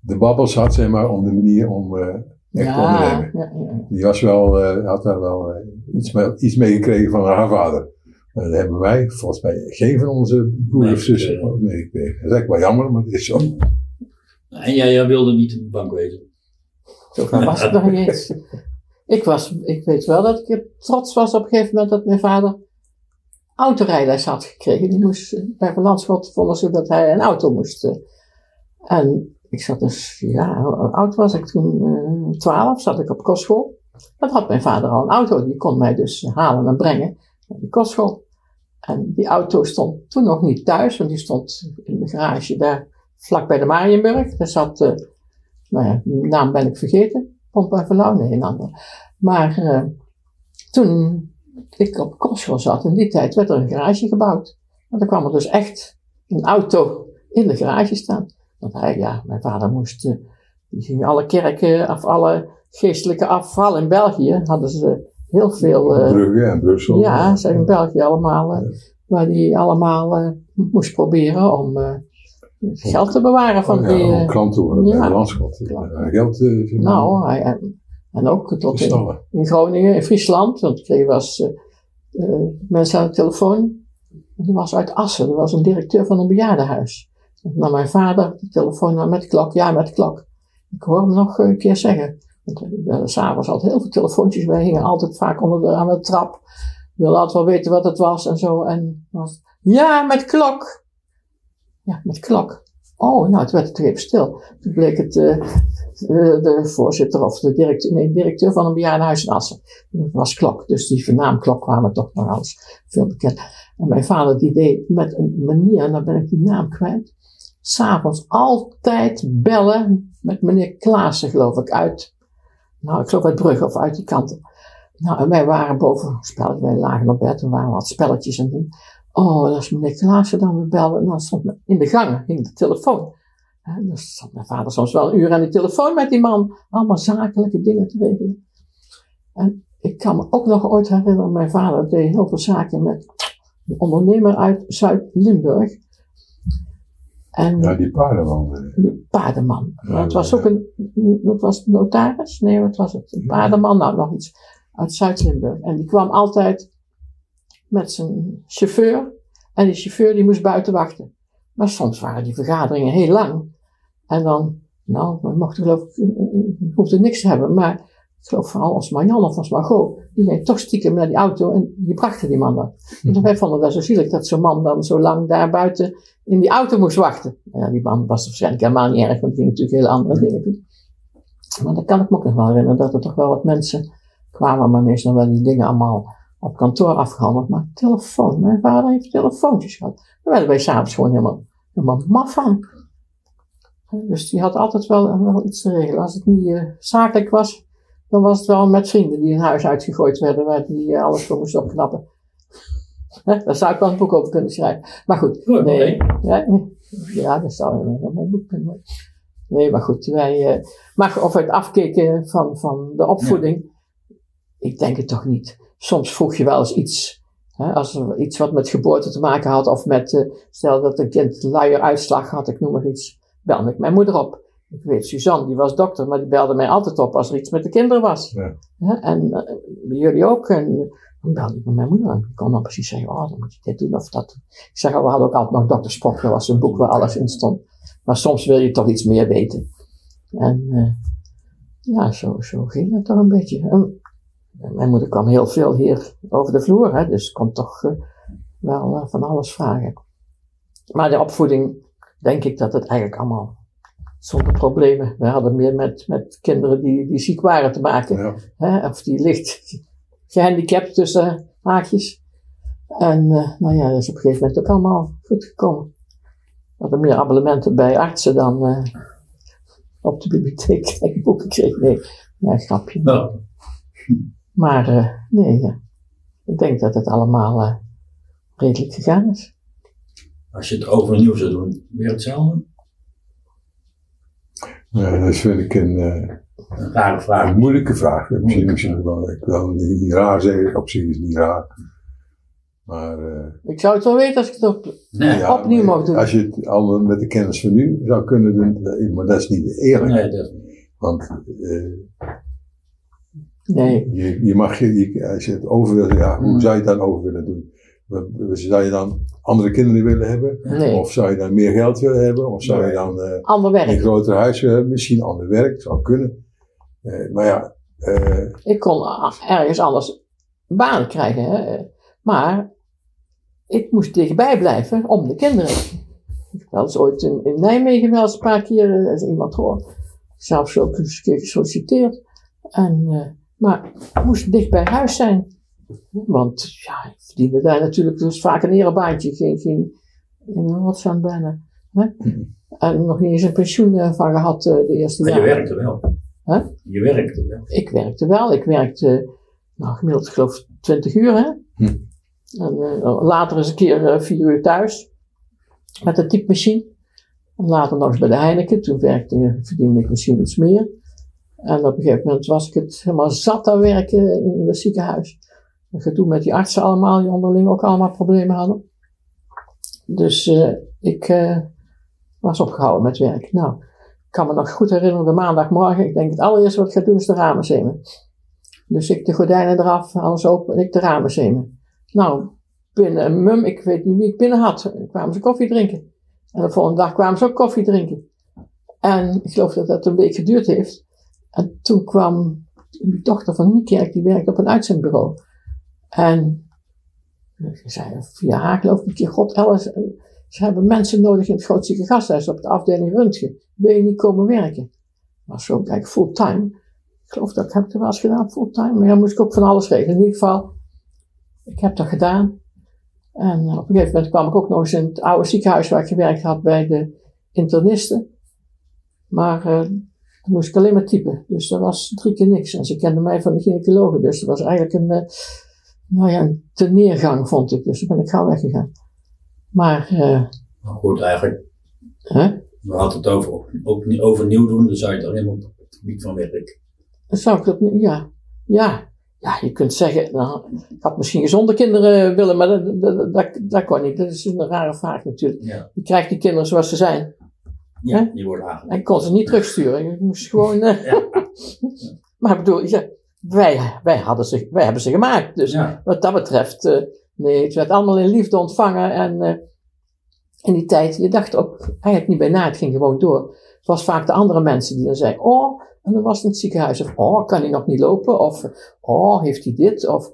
de babbels had, zeg maar, om de manier om echt te ja, ondernemen. ja, ja. Die was wel, had daar wel iets, mee, iets mee gekregen van haar vader. Maar dat hebben wij, volgens mij, geen van onze broers of zussen Meegekregen. meegekregen. Dat is eigenlijk wel jammer, maar het is zo. En jij, jij wilde niet in de bank wezen. Zo was het nog niet eens. Ik, was, ik weet wel dat ik trots was op een gegeven moment dat mijn vader autorijles had gekregen. Die moest, bij Van Landschot vonden ze dat hij een auto moest. eh. En ik zat dus, ja, hoe oud was ik toen? eh, Twaalf, zat ik op kostschool. Dan had mijn vader al een auto, die kon mij dus halen en brengen die kostschool. En die auto stond toen nog niet thuis, want die stond in de garage daar vlak bij de Marienburg. Daar zat, eh, nou ja, die naam ben ik vergeten. Pomp en Verlauw, nee, een ander. Maar eh, toen ik op kostschool zat, in die tijd werd er een garage gebouwd. En dan kwam er dus echt een auto in de garage staan. Want hij, ja, mijn vader moest, eh, die ging alle kerken of alle geestelijke afval in België, hadden ze heel veel... eh, Brugge en Brussel. ja, zijn in België allemaal, eh, waar die allemaal eh, moest proberen om eh, geld te bewaren van Oh, die... ja, eh, om klant te worden ja. Eh, Geld eh, nou, hij, en, en ook tot in, Groningen, in Friesland, want ik kreeg was eh, eh, mensen aan de telefoon. Die was uit Assen, dat was een directeur van een bejaardenhuis. Naar mijn vader, de telefoon met klok, ja met klok. Ik hoor hem nog een keer zeggen. S s'avonds altijd heel veel telefoontjes, wij hingen altijd vaak onder de, aan de trap. We wilden altijd wel weten wat het was en zo. En was, ja, met klok. Ja, met klok. Oh, nou, het werd het even stil. Toen bleek het eh, de, de voorzitter of de directeur, nee, directeur van een bejaardenhuis in Assen. Dat was Klok. Dus die naam Klok kwamen toch nog alles veel bekend. En mijn vader die deed met een manier, en dan ben ik die naam kwijt. S'avonds altijd bellen met meneer Klaassen, geloof ik, uit, nou, ik geloof uit Brugge of uit die kanten. Nou, en wij waren boven, spelletjes, wij lagen op bed en waren wat spelletjes aan het doen. Oh, als meneer Klaassen dan we belden, dan stond me- in de gang, hing de telefoon. En dan stond mijn vader soms wel een uur aan de telefoon met die man, allemaal zakelijke dingen te regelen. En ik kan me ook nog ooit herinneren, mijn vader deed heel veel zaken met een ondernemer uit Zuid-Limburg. En Ja, die paardenman. eh, de paardenman. Ja, het was ook een, wat was het, notaris? Nee, wat was het? Een paardenman, nou nog iets uit Zuid-Limburg. En die kwam altijd met zijn chauffeur. En die chauffeur die moest buiten wachten. Maar soms waren die vergaderingen heel lang. En dan, nou, we mochten geloof ik, we hoefden niks te hebben. Maar ik geloof vooral als Marjan of als Margot, die ging toch stiekem naar die auto en die brachten die man dan. Dus wij vonden dat zo zielig dat zo'n man dan zo lang daar buiten in die auto moest wachten. Ja, die man was waarschijnlijk helemaal niet erg, want die ging natuurlijk hele andere dingen doen. Maar dan kan ik me ook nog wel herinneren dat er toch wel wat mensen kwamen, maar meestal wel die dingen allemaal op kantoor afgehandeld. Maar telefoon, mijn vader heeft telefoontjes gehad. Daar werden wij s'avonds gewoon helemaal, helemaal maf van. Dus die had altijd wel, wel iets te regelen. Als het niet eh, zakelijk was, dan was het wel met vrienden die een huis uitgegooid werden, waar die eh, alles voor moesten opknappen. Daar zou ik wel een boek over kunnen schrijven. Maar goed, Goed, nee. Ja, nee. ja dat zou een helemaal boek kunnen worden. Nee, maar goed, wij, eh, maar of het afkeken van, van de opvoeding, ik denk het toch niet. Soms vroeg je wel eens iets, hè, als er iets wat met geboorte te maken had, of met, eh, stel dat een kind luieruitslag had, ik noem maar iets, belde ik mijn moeder op. Ik weet, Suzanne, die was dokter, maar die belde mij altijd op als er iets met de kinderen was. Ja. En eh, jullie ook. En dan belde ik met mijn moeder. En ik kon dan precies zeggen, oh, dan moet je dit doen of dat. Ik zeg, oh, we hadden ook altijd nog Dr. Spock. Dat was een boek waar alles in stond. Maar soms wil je toch iets meer weten. En eh, ja, zo, zo ging het toch een beetje. En mijn moeder kwam heel veel hier over de vloer. Hè, dus kon toch eh, wel van alles vragen. Maar de opvoeding, denk ik dat het eigenlijk allemaal zonder problemen. We hadden meer met, met kinderen die, die ziek waren te maken. Ja. Hè, of die licht gehandicapt tussen haakjes. En eh, nou ja, dat is op een gegeven moment ook allemaal goed gekomen. We hadden meer abonnementen bij artsen dan eh, op de bibliotheek ik boeken kreeg. Nee, nee grapje. Nou, Maar eh, nee, ja. ik denk dat het allemaal eh, redelijk gegaan is. als je het overnieuw zou doen, weer hetzelfde? Ja, dat vind ik een, eh, Een rare vraag. een moeilijke vraag. Misschien, misschien wel, ik wil niet raar zeggen, op zich is het niet raar. Maar, eh, Ik zou het wel weten als ik het op, Nee, ja, opnieuw mocht doen. Als je het allemaal met de kennis van nu zou kunnen doen, eh, maar dat is niet eerlijk. nee, dat, Want eh, Nee, je, je mag, je, je- als je het over wil, ja, hoe zou je het dan over willen doen? Zou je dan andere kinderen willen hebben? nee. Of zou je dan meer geld willen hebben? Of zou je dan eh, Ander een groter huis willen hebben? Misschien ander werk, zou kunnen. Eh, maar ja, eh, Ik kon ergens anders baan krijgen. Hè? Maar ik moest dichtbij blijven om de kinderen. Ik heb wel eens ooit in, in Nijmegen wel eens een paar keer is iemand gehoord. Zelfs ook eens een keer gesolliciteerd. En, maar ik moest dicht bij huis zijn. Want ja, ik verdiende daar natuurlijk dus vaak een erebaantje. Geen, geen, in Rotterdam bijna. Hè? En nog niet eens een pensioen eh, van gehad eh, de eerste maar je werkte wel. Huh? Je werkte wel. Ik werkte wel. Ik werkte, nou, gemiddeld geloof ik 20 uur, hè. Hm. En eh, later eens een keer vier uur thuis. Met de typemachine. En later nog eens bij de Heineken. Toen werkte, verdiende ik misschien iets meer. En op een gegeven moment was ik het helemaal zat aan werken in het ziekenhuis. Gedoe met die artsen allemaal, die onderling ook allemaal problemen hadden. Dus eh, ik eh, was opgehouden met werk. Nou, ik kan me nog goed herinneren, de maandagmorgen. Ik denk het allereerste wat ik ga doen is de ramen zemen. Dus ik de gordijnen eraf, alles open en ik de ramen zemen. Nou, binnen een mum, ik weet niet wie ik binnen had, kwamen ze koffie drinken. En de volgende dag kwamen ze ook koffie drinken. En ik geloof dat dat een week geduurd heeft. En toen kwam die dochter van Niekerk, die werkte op een uitzendbureau. En ze zei via haar geloof ik god Alice, ze hebben mensen nodig in het grootzieke gasthuis op de afdeling Röntgen. Wil je niet komen werken? Maar zo kijk fulltime. Ik geloof dat ik het wel eens gedaan, fulltime. Maar dan moest ik ook van alles regelen. In ieder geval, ik heb dat gedaan. En eh, op een gegeven moment kwam ik ook nog eens in het oude ziekenhuis waar ik gewerkt had bij de internisten. Maar eh, Toen moest ik alleen maar typen. Dus dat was drie keer niks. En ze kenden mij van de gynaecologen. Dus dat was eigenlijk een, uh, nou ja, een teneergang, vond ik. Dus toen ben ik gauw weggegaan. Maar... Uh, goed, eigenlijk. Hè? We hadden het over, ook overnieuw doen. Dan zou je het alleen maar op het gebied van werk. Dan zou ik dat Ja. Ja. Ja, je kunt zeggen, nou, ik had misschien gezonde kinderen willen, maar dat, dat, dat, dat kon niet. Dat is een rare vraag natuurlijk. Ja. Je krijgt die kinderen zoals ze zijn. Ja, die worden. En ik kon ze niet terugsturen. Je moest gewoon. Ja. maar ik bedoel, ja, wij, wij, hadden ze, wij hebben ze gemaakt. Dus wat dat betreft, uh, nee, het werd allemaal in liefde ontvangen. En uh, in die tijd, je dacht ook eigenlijk niet bij na, het ging gewoon door. Het was vaak de andere mensen die dan zeiden: Oh, en dan was het in het ziekenhuis. Of, oh, kan hij nog niet lopen? Of, oh, heeft hij dit? Of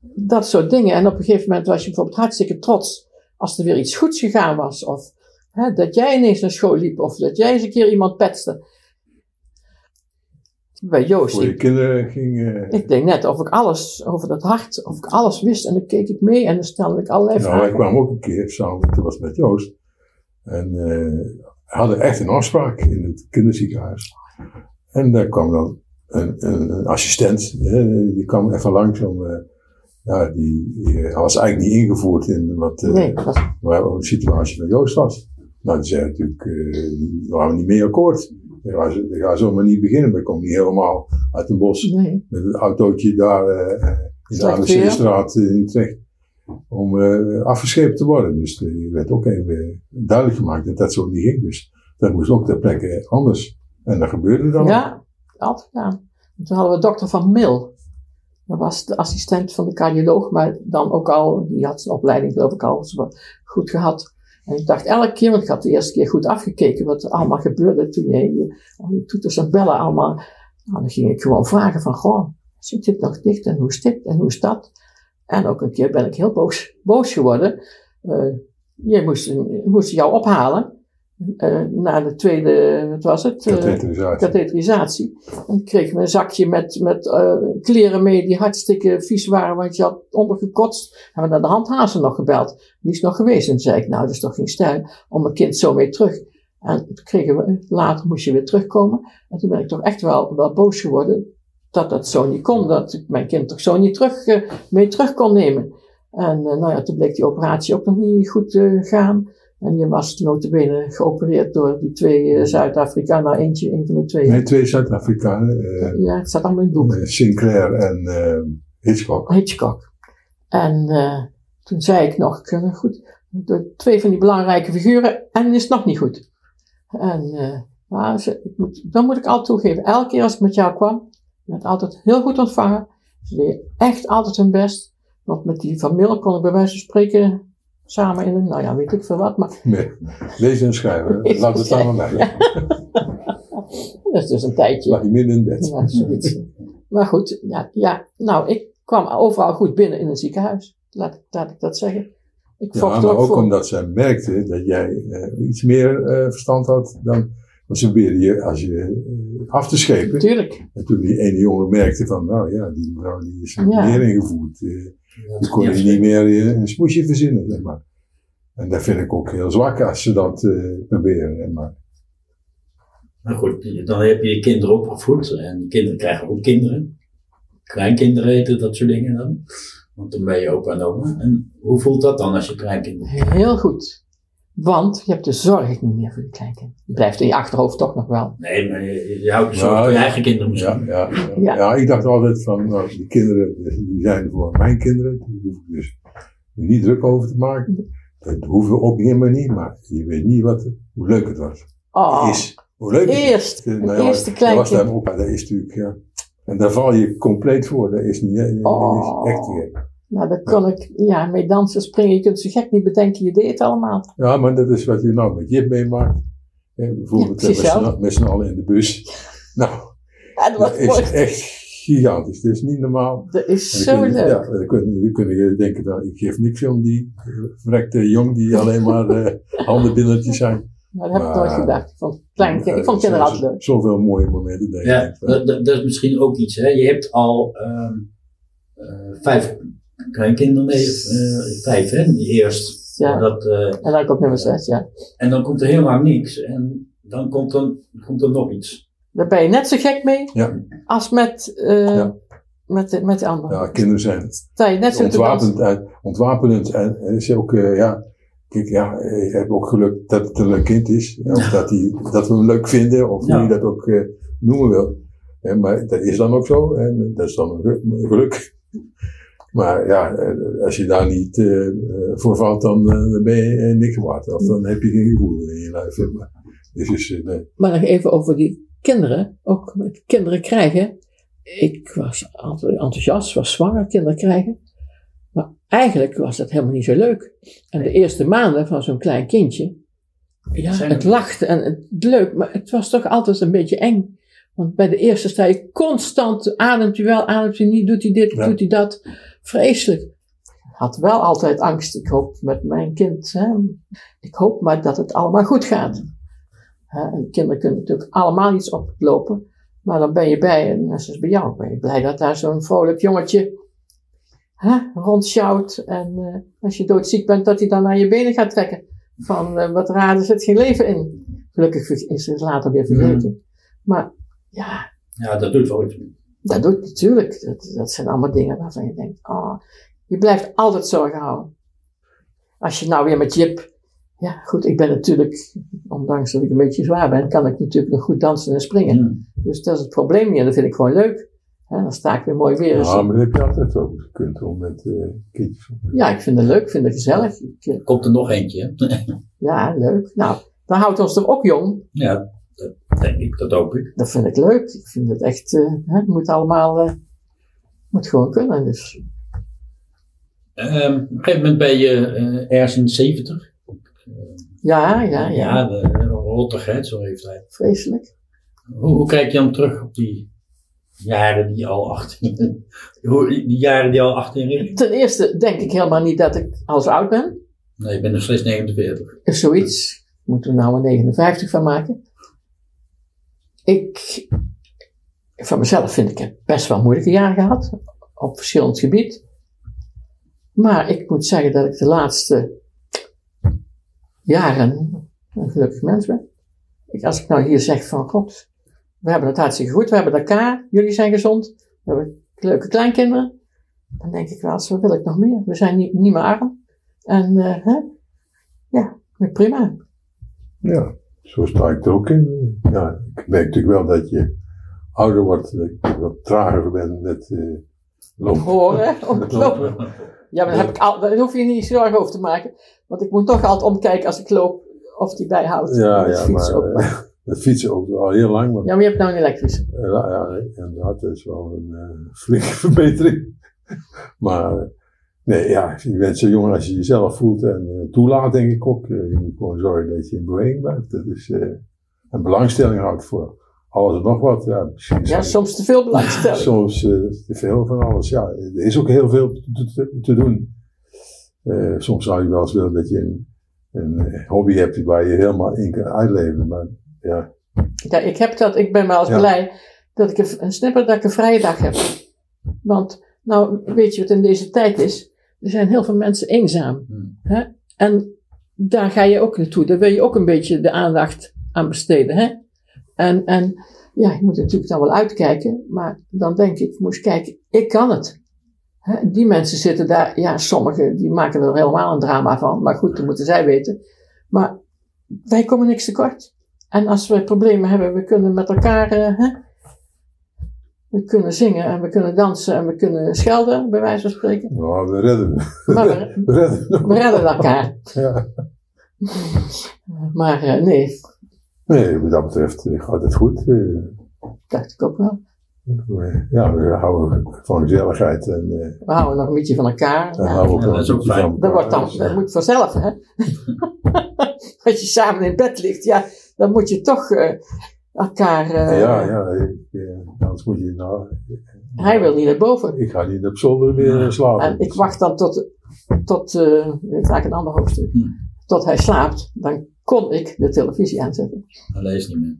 dat soort dingen. En op een gegeven moment was je bijvoorbeeld hartstikke trots als er weer iets goeds gegaan was. Of hè, dat jij ineens naar school liep. Of dat jij eens een keer iemand petste. Bij Joost. Voor je kinderen ging. Uh... Ik denk net of ik alles over dat hart, of ik alles wist. En dan keek ik mee en dan stelde ik allerlei nou, vragen. Nou, wij kwamen ook een keer samen, toen was met Joost. En uh, hadden echt een afspraak in het kinderziekenhuis. En daar kwam dan een, een, een assistent, die kwam even langs om, uh, ja, die, die, was eigenlijk niet ingevoerd in wat, nee, waar de situatie van Joost was. Nou, die zei natuurlijk, uh, waren we niet mee akkoord. Dat gaan, ze, gaan zomaar niet beginnen, maar ik kom niet helemaal uit een bos nee. met het autootje daar in de ABC-straat in Utrecht om afgeschepen te worden. Dus er werd ook even duidelijk gemaakt dat dat zo niet ging. Dus dat moest ook ter plekke anders. En dat gebeurde dan. Ja, altijd. Toen hadden we dokter Van Mil. Dat was de assistent van de cardioloog, maar dan ook al, die had zijn opleiding geloof ik al goed gehad. En ik dacht elke keer, want ik had de eerste keer goed afgekeken wat er allemaal gebeurde toen je, al die toeters en bellen allemaal. Nou, dan ging ik gewoon vragen van, goh, zit dit nog dicht en hoe is dit en hoe is dat? En ook een keer ben ik heel boos, boos geworden. Uh, je moest, moest jou ophalen. Uh, na de tweede, wat was het? Katheterisatie. katheterisatie. En kreeg me een zakje met, met uh, kleren mee die hartstikke vies waren, want je had ondergekotst. Hebben we naar de handhazen nog gebeld. Die is nog geweest. En zei ik, nou, dat is toch geen stijl om mijn kind zo mee terug. En toen kregen we, later moest je weer terugkomen. En toen ben ik toch echt wel, wel boos geworden dat dat zo niet kon. Dat ik mijn kind toch zo niet terug, uh, mee terug kon nemen. En nou ja, toen bleek die operatie ook nog niet goed gaan. En je was notabene geopereerd door die twee uh, Zuid-Afrikanen. Nou, eentje, een van de twee. Nee, twee Zuid-Afrikanen. Uh, ja, het staat allemaal in het boek. Uh, Sinclair en Hitchcock. Hitchcock. En toen zei ik nog, goed, door twee van die belangrijke figuren en is het nog niet goed. En nou, ze, ik moet, dan moet ik altijd toegeven, elke keer als ik met jou kwam, werd altijd heel goed ontvangen. Ze deden echt altijd hun best. Want met die van Mil kon ik bij wijze van spreken samen in een, nou ja, weet ik veel wat. Maar... Nee, lezen en schrijven, laat het maar mij. dat is dus een tijdje. Lag je midden in bed. Ja, zoiets. maar goed, ja, ja, nou, ik kwam overal goed binnen in een ziekenhuis. Laat, laat ik dat zeggen. Ik ja, maar ook, ook voor... omdat zij merkte dat jij uh, iets meer uh, verstand had dan. Want ze probeerden je als je uh, af te schepen. Tuurlijk. En toen die ene jongen merkte van, nou ja, die mevrouw die is Ja. meer ingevoerd. Dan kon je niet meer een smoesje verzinnen, zeg maar. En dat vind ik ook heel zwak als ze dat uh, proberen. Maar. maar goed, dan heb je je kinderen opgevoed. En die kinderen krijgen ook kinderen. Kleinkinderen eten dat soort dingen dan. Want dan ben je opa en oma. En hoe voelt dat dan als je kleinkinderen hebt? Heel goed. Want je hebt de zorg niet meer voor die kleinkinderen. Je blijft in je achterhoofd toch nog wel. Nee, maar je, je houdt de zorg voor je eigen kinderen misschien. Ja, ja, ja. ja. ja ik dacht altijd van, nou, die kinderen, die zijn voor mijn kinderen. Daar hoef ik dus niet druk over te maken. Dat hoeven we ook helemaal niet, maar je weet niet wat, hoe leuk het was. Oh, is. Hoe leuk eerst, het is. Nou, eerste kleinkind. Dat was daar ook, dat is natuurlijk, ja. En daar val je compleet voor. Dat is niet, dat oh. is echt gek. Nou, daar kon ik ja, mee dansen, springen. Je kunt zo gek niet bedenken, je deed het allemaal. Ja, maar dat is wat je nou met Jip meemaakt. Ja, bijvoorbeeld ja, met z'n allen in de bus. Nou, ja, dat, dat is echt gigantisch. Dat is niet normaal. Dat is zo kun je, leuk. Ja, dan kun, je denken, nou, ik geef niks om die verrekte jong die alleen maar uh, handenbinnetjes zijn. Nou, dat heb ik nooit gedacht. Ik vond, klein, uh, ik vond kinderen altijd leuk. Zoveel mooie momenten. Denk ja, ik, dat, dat, dat, is misschien ook iets. Hè? Je hebt al um, uh, vijf kleinkinderen mee, uh, vijf hè, eerst. Ja. Dat, uh, en dan komt nummer zes, ja. En dan komt er helemaal niks. En dan komt er, komt er nog iets. Daar ben je net zo gek mee Ja, als met, eh, Ja. met, de, met de anderen. ja kinderen zijn Sta je net zo ontwapenend, en- ontwapenend en, is ook, eh, ja, kijk, ja, eh, je hebt ook geluk dat het een leuk kind is. Of dat, die, dat we hem leuk vinden, of Ja. hoe je dat ook eh, noemen wil. Eh, maar dat is dan ook zo, en dat is dan een geluk. Maar ja, eh, als je daar niet eh, eh, voor valt, dan, eh, dan ben je niks waard. Of dan heb je geen gevoel in je lijf. zeg Maar, dus, nee. Maar nog even over die kinderen. Ook met kinderen krijgen. Ik was altijd enthousiast, was zwanger, kinderen krijgen. Maar eigenlijk was dat helemaal niet zo leuk. En de eerste maanden van zo'n klein kindje. Ja, het lachte en het leuk, maar het was toch altijd een beetje eng. Want bij de eerste sta je constant, ademt hij wel, ademt hij niet, doet hij dit, Ja. doet hij dat. Vreselijk. Ik had wel altijd angst. Ik hoop met mijn kind, hè, ik hoop maar dat het allemaal goed gaat. En kinderen kunnen natuurlijk allemaal iets oplopen. Maar dan ben je bij, en net zoals bij jou, ben je blij dat daar zo'n vrolijk jongetje hè, rondsjouwt. En eh, als je doodziek bent, dat hij dan naar je benen gaat trekken. Van eh, wat raar, er zit geen leven in. Gelukkig is het later weer vergeten. Maar ja, Ja, dat doet wel iets. Dat doet natuurlijk. Dat, dat zijn allemaal dingen waarvan je denkt, oh, je blijft altijd zorgen houden. Als je nou weer met Jip, ja goed, ik ben natuurlijk, ondanks dat ik een beetje zwaar ben, kan ik natuurlijk nog goed dansen en springen. Hmm. Dus dat is het probleem niet en dat vind ik gewoon leuk. Hè, dan sta ik weer mooi weer. eens. Ja, maar dat heb je altijd ook gekund om met eh, kindjes. Ja, ik vind het leuk, ik vind het gezellig. Ik, eh, Komt er nog eentje, hè? ja, leuk. Nou, dat houdt ons toch ook jong. ja, dat denk ik, dat hoop ik. Dat vind ik leuk. Ik vind het echt, eh, hè, het moet allemaal, eh, moet gewoon kunnen. Dus Ehm, op een gegeven moment ben je eh, ergens in de 70. ja, ja, ja, Ja, de, zo heeft hij. vreselijk. Hoe, hoe kijk je dan terug op die jaren die al achterin, die jaren die al achterin liggen? Ten eerste denk ik helemaal niet dat ik al zo oud ben. Nee, ik ben nog steeds 49. Is zoiets. Moeten we nou een 59 van maken. Ik, van mezelf vind ik het best wel moeilijke jaren gehad. Op verschillend gebied. Maar ik moet zeggen dat ik de laatste jaren een gelukkig mens ben. Ik, als ik nou hier zeg van God, we hebben het hartstikke goed, we hebben elkaar, jullie zijn gezond, we hebben leuke kleinkinderen. Dan denk ik wel, zo wil ik nog meer. We zijn niet, niet meer arm. En eh, hè? ja, prima. Ja, zo sta ik er ook in. Ja, ik merk natuurlijk wel dat je ouder wordt, dat ik wat trager ben met eh lopen. Horen, lopen. Ja, maar daar, heb ik al, daar hoef je niet zorgen over te maken. Want ik moet toch altijd omkijken als ik loop of die bijhoudt. Ja, ja, fietsen maar ook maar. eh, fietsen ook al heel lang. Maar, Ja, maar je hebt nou een elektrische. ja, ja, dat is wel een eh, flinke verbetering. maar nee, ja, je bent zo jong als je jezelf voelt en eh, toelaat, denk ik ook. Eh, je moet gewoon zorgen dat je in beweging blijft. Dat is eh, een belangstelling houdt voor alles en nog wat. Ja, misschien Ja, soms te veel belangstelling. Soms te veel van alles. Ja, er is ook heel veel te, te, te doen. Eh, soms zou je wel eens willen dat je een, een hobby hebt waar je helemaal in kan uitleven. Maar ja, Ja, ik heb dat. Ik ben wel eens Ja. blij dat ik een, een snipper dat ik een vrije dag heb. Want, nou, weet je wat in deze tijd is? Er zijn heel veel mensen eenzaam. Hmm. Hè? En daar ga je ook naartoe. Daar wil je ook een beetje de aandacht aan besteden. Hè? En, en ja, je moet natuurlijk dan wel uitkijken. Maar dan denk ik, ik moest kijken, ik kan het. Hè? Die mensen zitten daar, ja, sommigen die maken er helemaal een drama van. Maar goed, dat moeten zij weten. Maar wij komen niks tekort. En als we problemen hebben, we kunnen met elkaar, eh, hè? We kunnen zingen en we kunnen dansen en we kunnen schelden, bij wijze van spreken. nou, we redden Maar we, We redden nog. we redden elkaar. Ja. Maar eh, nee, Nee, wat dat betreft eh, gaat het goed. Eh, dacht ik ook wel. we- ja, we houden van gezelligheid en, eh We houden nog een beetje van elkaar. Ja, Ja, dat is ook fijn. dat wordt dan, dat moet vanzelf, hè. Als je samen in bed ligt, ja, dan moet je toch eh, elkaar... eh, ja, ja, ik, eh, anders moet je nou... Hij wil niet naar boven. Ik ga niet op zolder weer slapen. En ik wacht dan tot, tot uh, dit is eigenlijk een ander hoofdstuk, Hm. tot hij slaapt. Dan kon ik de televisie aanzetten. Dat lees niet meer.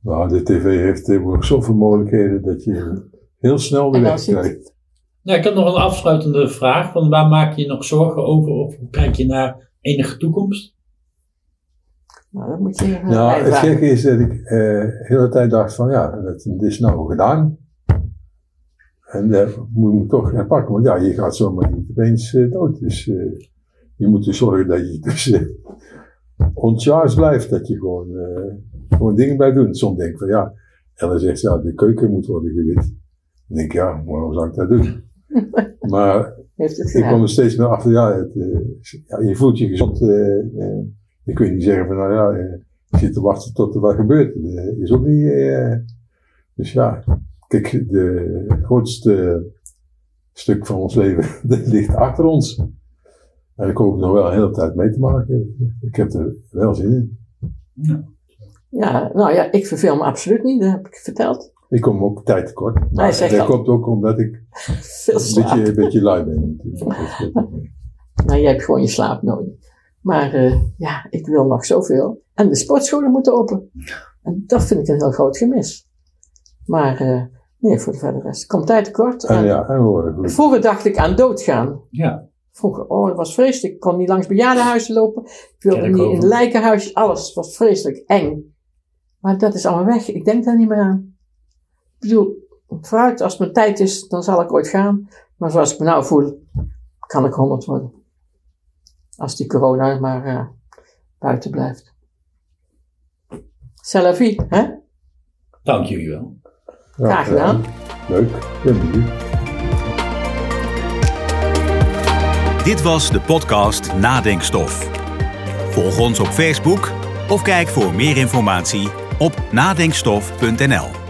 Nou, de tv heeft tegenwoordig zoveel mogelijkheden dat je heel snel de weg krijgt. Nou, ik heb nog een afsluitende vraag. Van waar maak je je nog zorgen over? Of hoe kijk je naar enige toekomst? Nou, dat moet je even Nou, het gekke is dat ik eh, de hele tijd dacht van ja, dat, is nou gedaan. En dat moet ik me toch herpakken, want ja, je gaat zomaar niet opeens eh, dood. Dus eh, je moet dus zorgen dat je dus ontcharged blijft, dat je gewoon, gewoon dingen blijft doen. Soms denk ik van ja, Ellen zegt ja, de keuken moet worden gewit. Dan denk ik ja, waarom zou ik dat doen? maar ik gedaan. er steeds meer achter, ja, het, ja je voelt je gezond. Eh eh, je niet zeggen van, nou ja, eh, je zit te wachten tot er wat gebeurt. Dat is ook niet, eh, dus ja, kijk, de grootste stuk van ons leven, dat ligt achter ons. En ik hoop er nog wel een hele tijd mee te maken. Ik heb er wel zin in. Ja, nou ja, ik verveel me absoluut niet, dat heb ik verteld. Ik kom ook tijd tekort. Hij Maar dat al- komt ook omdat ik Veel een beetje, een beetje lui ben natuurlijk. Nou, jij hebt gewoon je slaap nodig. Maar eh, ja, ik wil nog zoveel. En de sportscholen moeten open. En dat vind ik een heel groot gemis. Maar eh, nee, voor de verder rest. Komt tijd tekort. En En ja, en. Vroeger dacht ik aan doodgaan. Ja. Vroeger, oh, het was vreselijk. Ik kon niet langs bejaardenhuizen lopen. Ik wilde niet Kerkhoven. in lijkenhuisjes. Alles was vreselijk eng. Maar dat is allemaal weg. Ik denk daar niet meer aan. Ik bedoel, vooruit, als het mijn tijd is, dan zal ik ooit gaan. Maar zoals ik me nou voel, kan ik 100 worden. Als die corona maar eh, buiten blijft. C'est la vie, hè? Dank jullie wel. Graag gedaan. Leuk. Dit was de podcast Nadenkstof. Volg ons op Facebook of kijk voor meer informatie op nadenkstof.nl.